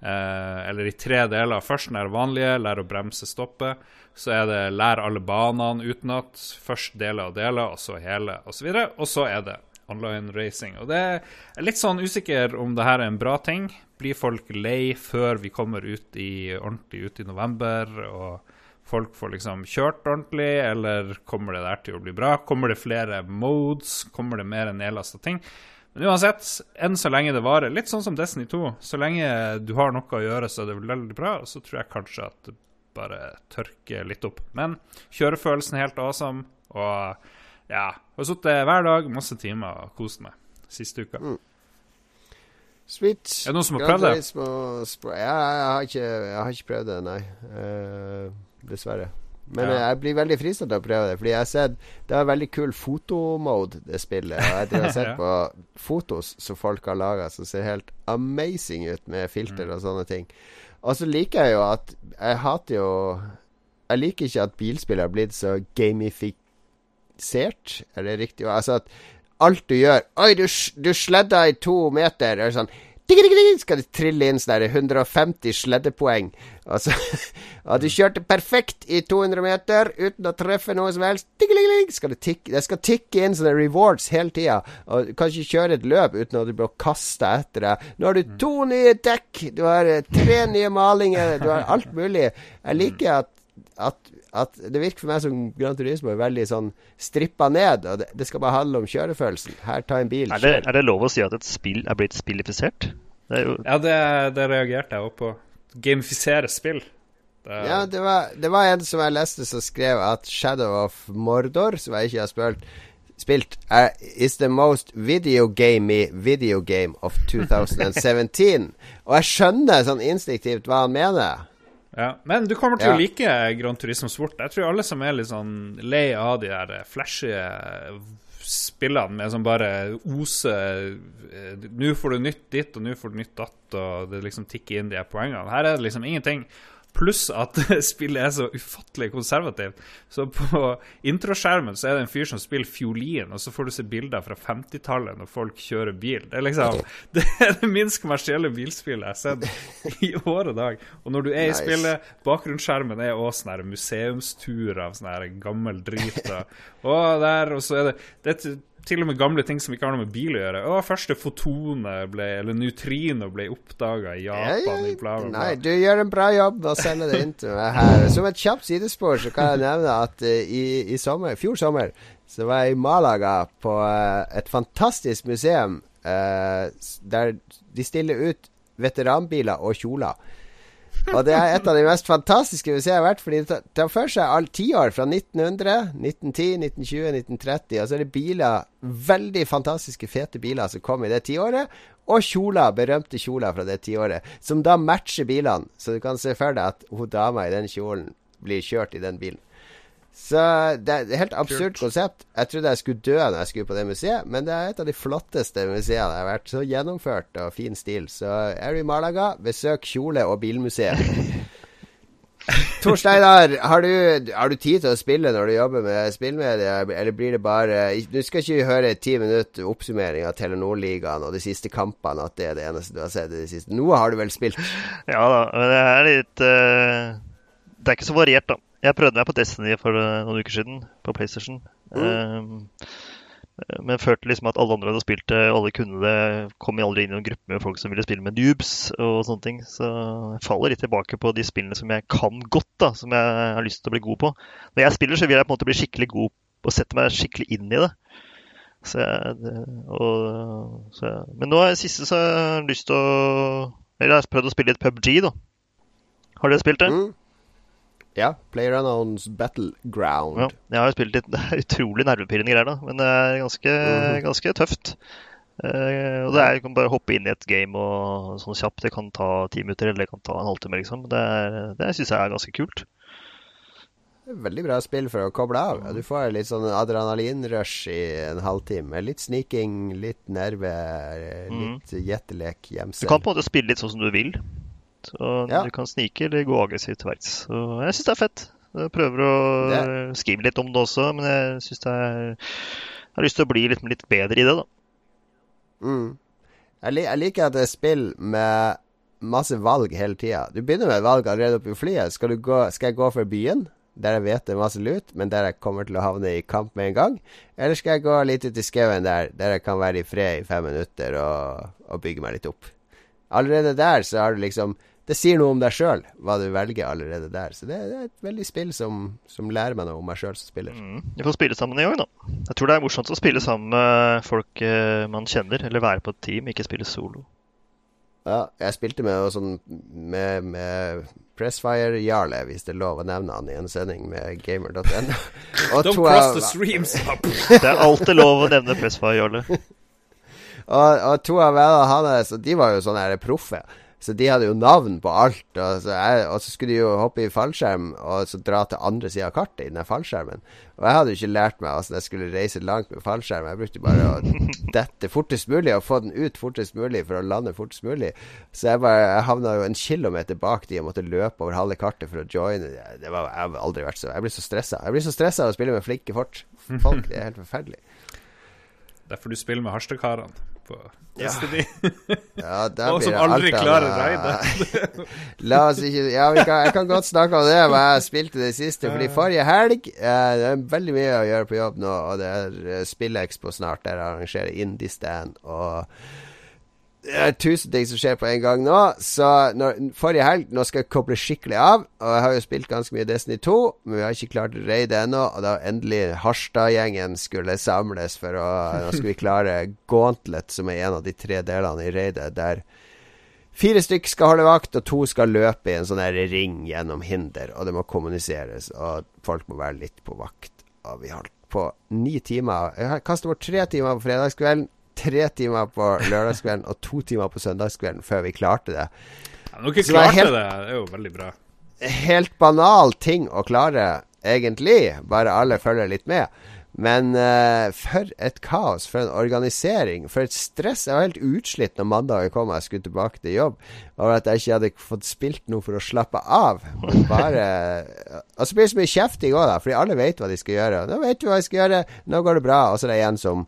Eh, eller i tre deler. Først den vanlige, lære å bremse, stoppe. Så er det lære alle banene utenat. Først deler og deler, og så hele, osv. Og så er det online racing. Og det er litt sånn usikker om det her er en bra ting. Blir folk lei før vi kommer ut i, ordentlig ut i november? og folk får liksom kjørt ordentlig, eller kommer det der til å bli bra? Kommer det flere modes? Kommer det mer nedlasta ting? Men uansett, enn så lenge det varer, litt sånn som Destiny 2, så lenge du har noe å gjøre, så er det veldig bra, og så tror jeg kanskje at det bare tørker litt opp. Men kjørefølelsen er helt awesome, og ja, jeg har sittet hver dag, masse timer og kost meg siste uka. Sweet. Er det noen som har prøvd det? Ja, jeg, har ikke, jeg har ikke prøvd det, nei. Uh, dessverre. Men Ja. jeg blir veldig frista til å prøve det, fordi jeg har sett Det er veldig kul fotomode, det spillet. Og jeg har (laughs) sett på fotos som folk har laga, som ser helt amazing ut med filter Mm. og sånne ting. Og så liker jeg jo at Jeg hater jo Jeg liker ikke at bilspill har blitt så gamifisert, er det riktig? Altså at alt du gjør Oi, du, du sledda i to meter. Er det sånn Skal det trille inn sånn 150 sleddepoeng? Altså At du kjørte perfekt i 200 meter uten å treffe noe som helst. Skal det, tikke, det skal tikke inn sånne rewards hele tida. Og du kan ikke kjøre et løp uten at du blir kasta etter deg. Nå har du to nye dekk, du har eh, tre nye malinger, du har (laughs) alt mulig. Jeg liker at at, at det virker for meg som Gran Turismo er veldig sånn strippa ned. Og det, det skal bare handle om kjørefølelsen. Her, ta en bil. Er det, er det lov å si at et spill er blitt spillifisert? Det er jo Ja, det, det reagerte jeg også på. Gamifisere spill. Det, Ja, det var, det var en som jeg leste som skrev at Shadow of Mordor, som jeg ikke har spilt, spilt er, is the most videogamey video game of 2017. Og jeg skjønner sånn instinktivt hva han mener. Ja, Men du kommer til å Ja. like Grand Turismo Sport. Jeg tror alle som er litt sånn lei av de der flashy spillene med som bare oser eh, Nå får du nytt ditt, og nå får du nytt datt, og det liksom tikker inn de poengene. Her er det liksom ingenting. Pluss at (laughs) spillet er så ufattelig konservativt. Så på introskjermen så er det en fyr som spiller fiolin, og så får du se bilder fra 50-tallet når folk kjører bil. Det er liksom (laughs) Det er det minst kommersielle bilspillet jeg har sett (laughs) i år og dag. Og når du er i Nice. spillet, bakgrunnsskjermen er også sånn museumstur av sånn gammel drit. Og der, og så er det Det er til- og med gamle ting som ikke har noe med bil å gjøre. Å, første fotone ble Eller neutrino ble oppdaga i Japan. i bla, bla, bla. Nei, du gjør en bra jobb med å sende det inn til meg her. Som et kjapt sidespor så kan jeg nevne at uh, i, i sommer, fjor sommer så var jeg i Malaga på uh, et fantastisk museum uh, der de stiller ut veteranbiler og kjoler. Og det er et av de mest fantastiske museene jeg har vært, fordi det tar- for seg all tiår fra 1900, 1910, 1920, 1930. Og så er det biler, veldig fantastiske, fete biler som kom i det tiåret. Og kjoler, berømte kjoler fra det tiåret, som da matcher bilene. Så du kan se for deg at hun dama i den kjolen blir kjørt i den bilen. Så det er et helt absurd konsept. Jeg trodde jeg skulle dø når jeg skulle på det museet, men det er et av de flotteste museene jeg har vært. Så gjennomført og fin stil. Så er du i Malaga, besøk kjole- og bilmuseet. (laughs) Tor Steinar, har du, har du tid til å spille når du jobber med spillmedia, eller blir det bare Du skal ikke høre ti minutter oppsummering av Telenor-ligaen og de siste kampene, at det er det eneste du har sett i det siste. Noe har du vel spilt? Ja da, men det er litt uh, Det er ikke så variert, da. Jeg prøvde meg på Destiny for eh, noen uker siden, på PlayStation. Eh, men følte liksom at alle andre hadde spilt det, alle kunne det. Kom aldri inn i noen gruppe med folk som ville spille med noobs og sånne ting. Så jeg faller litt tilbake på de spillene som jeg kan godt, da, som jeg har lyst til å bli god på. Når jeg spiller, så vil jeg på en måte bli skikkelig god og sette meg skikkelig inn i det. Så jeg, og, så jeg, men nå er det siste så har jeg lyst til å Eller jeg har prøvd å spille litt PubG, da. Har dere spilt det? Ja. PlayerUnknown's Battleground. Ja, jeg har jo spilt litt Det (laughs) er utrolig nervepirrende greier, da. Men det er ganske, Mhm. ganske tøft. Uh, og det er, Du kan bare hoppe inn i et game og sånn kjapt. Det kan ta ti minutter, eller det kan ta en halvtime, liksom. Det, er- det syns jeg er ganske kult. Veldig bra spill for å koble av. Du får litt sånn adrenalinrush i en halvtime. Litt sniking, litt nerve, litt gjettelek, Du gjemsel. kan på en måte spille litt sånn som du vil. Så Ja. Du kan snike eller gå aggressivt til verks. Så jeg syns det er fett. Jeg prøver å skrive litt om det også, men jeg syns det er Jeg har lyst til å bli litt, litt bedre i det, da. Mm. Jeg, lik, jeg liker at det er spill med masse valg hele tida. Du begynner med valg allerede oppe i flyet. Skal, du gå, skal jeg gå for byen, der jeg vet det er masse lut, men der jeg kommer til å havne i kamp med en gang? Eller skal jeg gå litt ut i skauen der, der jeg kan være i fred i fem minutter og, og bygge meg litt opp? Allerede der så har du liksom Det sier noe om deg sjøl, hva du velger allerede der. Så det, det er et veldig spill som, som lærer meg noe om meg sjøl som spiller. Vi får spille sammen i gang, da. Jeg tror det er morsomt å spille sammen med folk eh, man kjenner, eller være på et team, ikke spille solo. Ja, jeg spilte med sånn med, med Pressfire-Jarle, hvis det er lov å nevne han i en sending med gamer.no. (laughs) Don't cross the streams. (laughs) Det er alltid lov å nevne Pressfire, Jarle. og, og to av vennene hans, de var jo sånne proffe. Så de hadde jo navn på alt. Og så, jeg, og så skulle de jo hoppe i fallskjerm og så dra til andre sida av kartet i den fallskjermen. Og jeg hadde jo ikke lært meg hvordan jeg skulle reise langt med fallskjerm. Jeg brukte bare å (laughs) dette fortest mulig og få den ut fortest mulig for å lande fortest mulig. Så jeg bare Jeg havna jo en kilometer bak de og måtte løpe over halve kartet for å joine. Det var, jeg har aldri vært så Jeg blir så stressa. Jeg blir så stressa av å spille med flinke folk. Det er helt forferdelig. Derfor du spiller med Harstadkarene på Ja. Destiny. (laughs) Ja, ja Og som aldri klarer å raidet. La oss ikke Ja, kan, jeg kan godt snakke om det, hva jeg spilte det siste. Fordi forrige helg eh, Det er veldig mye å gjøre på jobb nå, og det er eh, SpillExpo snart, der jeg arrangerer Indie-stand. Og er tusen ting som skjer på en gang nå. Så når, forrige helg Nå skal jeg koble skikkelig av. Og jeg har jo spilt ganske mye Destiny 2, men vi har ikke klart å raide ennå. Og da endelig Harstad-gjengen skulle samles for å Nå skulle vi klare Gauntlet, som er en av de tre delene i raidet, der Fire stykk skal holde vakt, og to skal løpe i en sånn her ring gjennom hinder. Og det må kommuniseres, og folk må være litt på vakt. Og vi holdt på ni timer. Jeg kastet bort tre timer på fredagskvelden, tre timer på lørdagskvelden og to timer på søndagskvelden før vi klarte det. Ja, dere er klarte helt- det, det er jo veldig bra. Helt banal ting å klare, egentlig. Bare alle følger litt med. Men uh, for et kaos, for en organisering, for et stress. Jeg var helt utslitt når mandagen kom og jeg skulle tilbake til jobb. Over at jeg ikke hadde fått spilt noe for å slappe av. Men bare Og så blir det så mye kjefting òg, da, fordi alle vet hva de skal gjøre. Nå vet du hva de skal gjøre, nå går det bra. Og så er det en som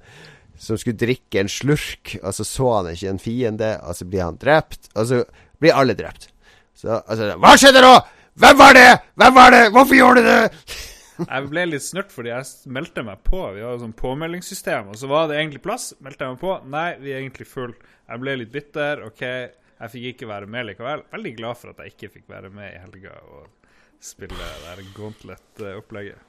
som skulle drikke en slurk, og så så han ikke en fiende, og så blir han drept, og så blir alle drept. Så altså Hva skjedde nå?! Hvem var det?! Hvem var det?! Hvorfor gjorde du det?! Jeg ble litt snurt fordi jeg meldte meg på. Vi har sånn påmeldingssystem, og så var det egentlig plass. Meldte jeg meg på. Nei, vi er egentlig full. Jeg ble litt bitter. OK, jeg fikk ikke være med likevel. Veldig glad for at jeg ikke fikk være med i helga og spille det der Gauntlet-opplegget.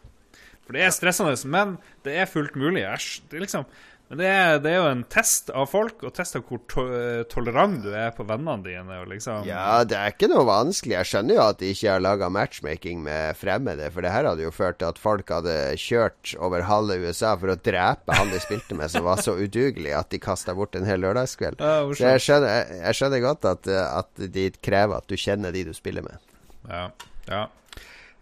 For det er stressende, men det er fullt mulig. Æsj. Det er liksom Men det er, det er jo en test av folk, og test av hvor to tolerant du er på vennene dine. Liksom. Ja, det er ikke noe vanskelig. Jeg skjønner jo at de ikke har laga matchmaking med fremmede, for det her hadde jo ført til at folk hadde kjørt over halve USA for å drepe han de spilte med, som var så udugelig at de kasta bort en hel lørdagskveld. Ja, så jeg skjønner, jeg, jeg skjønner godt at, at de krever at du kjenner de du spiller med. Ja, ja.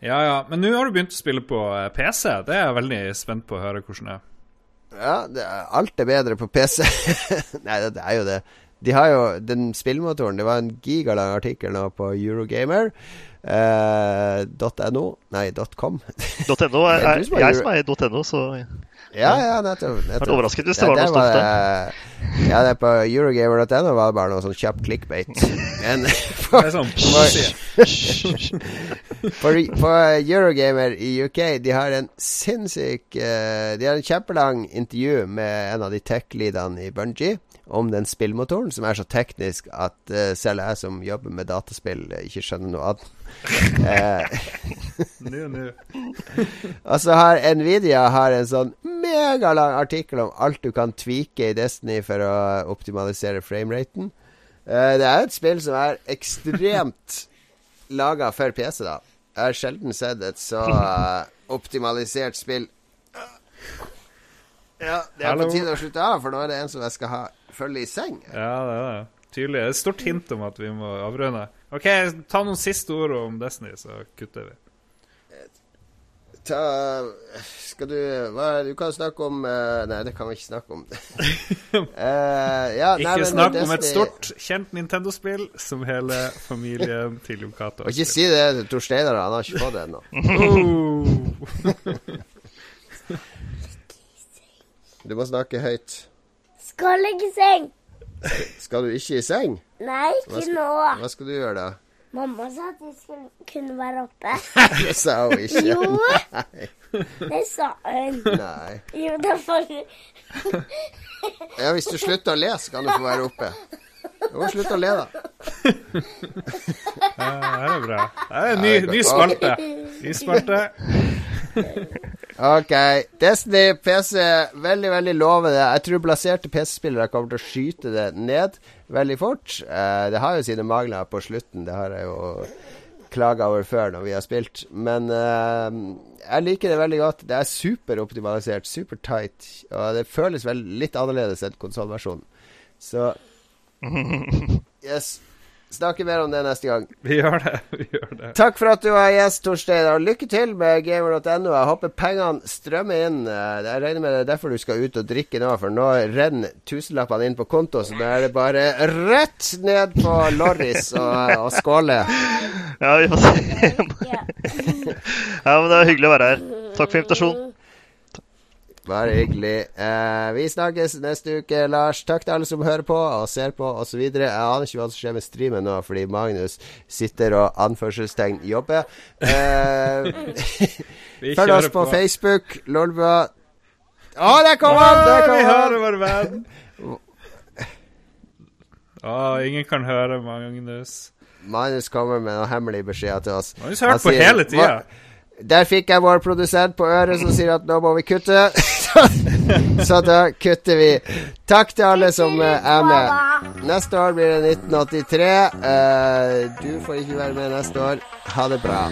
Ja, ja. Men nå har du begynt å spille på eh, PC. Det er jeg veldig spent på å høre hvordan det er. Ja, er, alt er bedre på PC. (laughs) Nei, det, er jo det. De har jo den spillmotoren Det var en gigalang artikkel nå på Eurogamer. Eh, .no Nei, .com. .no er, (laughs) er jeg som eier .no, så ja, ja, nettopp. nettopp. Vært overrasket hvis det var noe stort der. Ja, det er på Eurogamer.no var det bare noe sånn kjapp clickbait. (laughs) Men for, sånn, for, på, Eurogamer i UK, de har en sinnssyk uh, De har en kjempelang intervju med en av de tech-leadene i Bungie om den spillmotoren, som er så teknisk at uh, selv jeg som jobber med dataspill, ikke skjønner noe annet. (laughs) (laughs) Og så har Nvidia har en sånn megalang artikkel om alt du kan tvike i Destiny for å optimalisere frameraten. Uh, det er et spill som er ekstremt (laughs) laga for PC, da. Jeg har sjelden sett et så uh, optimalisert spill. Ja, det er på tide å slutte av, for nå er det en som jeg skal ha følge i seng. Ja, det er det. Tydelig. Det er Et stort hint om at vi må avrunde. OK, ta noen siste ord om Destiny, så kutter vi. Ta Skal du hva, Du kan snakke om uh, Nei, det kan vi ikke snakke om. uh, (laughs) ja, ikke nei, snakk om et stort, kjent Nintendo-spill som hele familien til Cato har spilt. Ikke si det til Tor Steinar, han har ikke fått det ennå. (laughs) (laughs) du må snakke høyt. Skal ikke i seng. Skal du ikke i seng? Nei, ikke skal, nå. Hva skal du gjøre da? Mamma sa at jeg skulle kunne være oppe. (laughs) det sa hun ikke. Jo, det sa hun. Nei. Jo, derfor Ja, hvis du slutter å le, så kan du få være oppe. Jo, slutt å le, da. ja, det er bra. Det er en ny, ny spalte. Ny spalte. (laughs) OK. Destiny PC, veldig, veldig lovende. Jeg tror blaserte PC-spillere kommer til å skyte det ned veldig fort. Uh, det har jo sine mangler på slutten, det har jeg jo klaga over før når vi har spilt. Men uh, jeg liker det veldig godt. Det er superoptimalisert, super tight. Og det føles vel litt annerledes enn konsollversjonen. Så (laughs) Yes. Snakker mer om det neste gang. Vi gjør det. (laughs) vi gjør det Takk for at du var gjest, Torstein. Og lykke til med gamer.no. Jeg håper pengene strømmer inn. Eh, jeg regner med det er derfor du skal ut og drikke nå, for nå renner tusenlappene inn på konto. Så da er det bare rett ned på Lorris og, og skåle. Ja, vi får se. (laughs) ja, men det er hyggelig å være her. Takk for invitasjonen. Bare hyggelig. Eh, vi snakkes neste uke, Lars. Takk til alle som hører på og ser på osv. Jeg aner ikke hva som skjer med streamen nå, fordi Magnus sitter og anførselstegn jobber. (laughs) Eh, Følg oss på, på. Facebook. Lolbua. Å, der kom han! Der kom vi hører vår venn. Å, ingen kan høre Magnus. Magnus kommer med noen hemmelige beskjeder til oss. Magnus har hørt på hele tida. Der fikk jeg vår produsent på øret som sier at nå må vi kutte. (laughs) Så da kutter vi. Takk til alle som eh, er med. Neste år blir det 1983. Eh, du får ikke være med neste år. Ha det bra.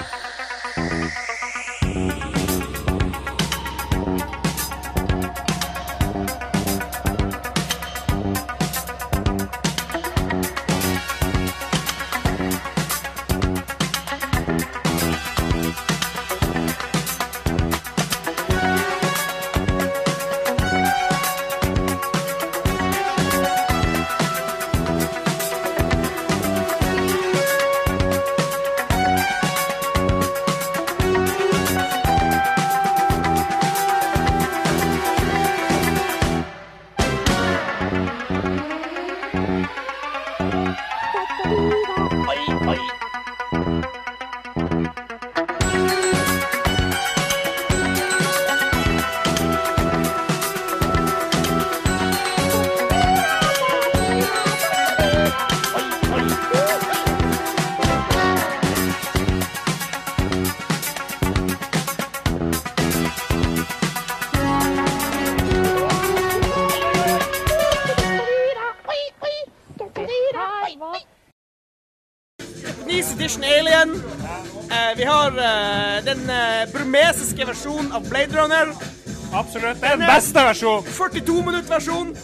versjon. 42 minutt versjon.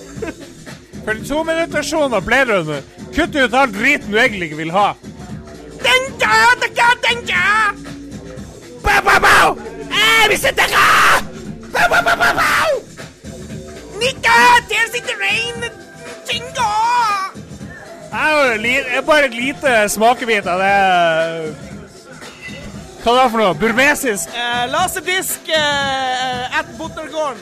(laughs) 42 minutt versjon av Blade Runner. Kutt ut all driten du egentlig ikke vil ha. Det er bare et lite smakebit av det eh, Hva er det for noe? Burmesisk? Eh, laserdisk eh, at Bottergården.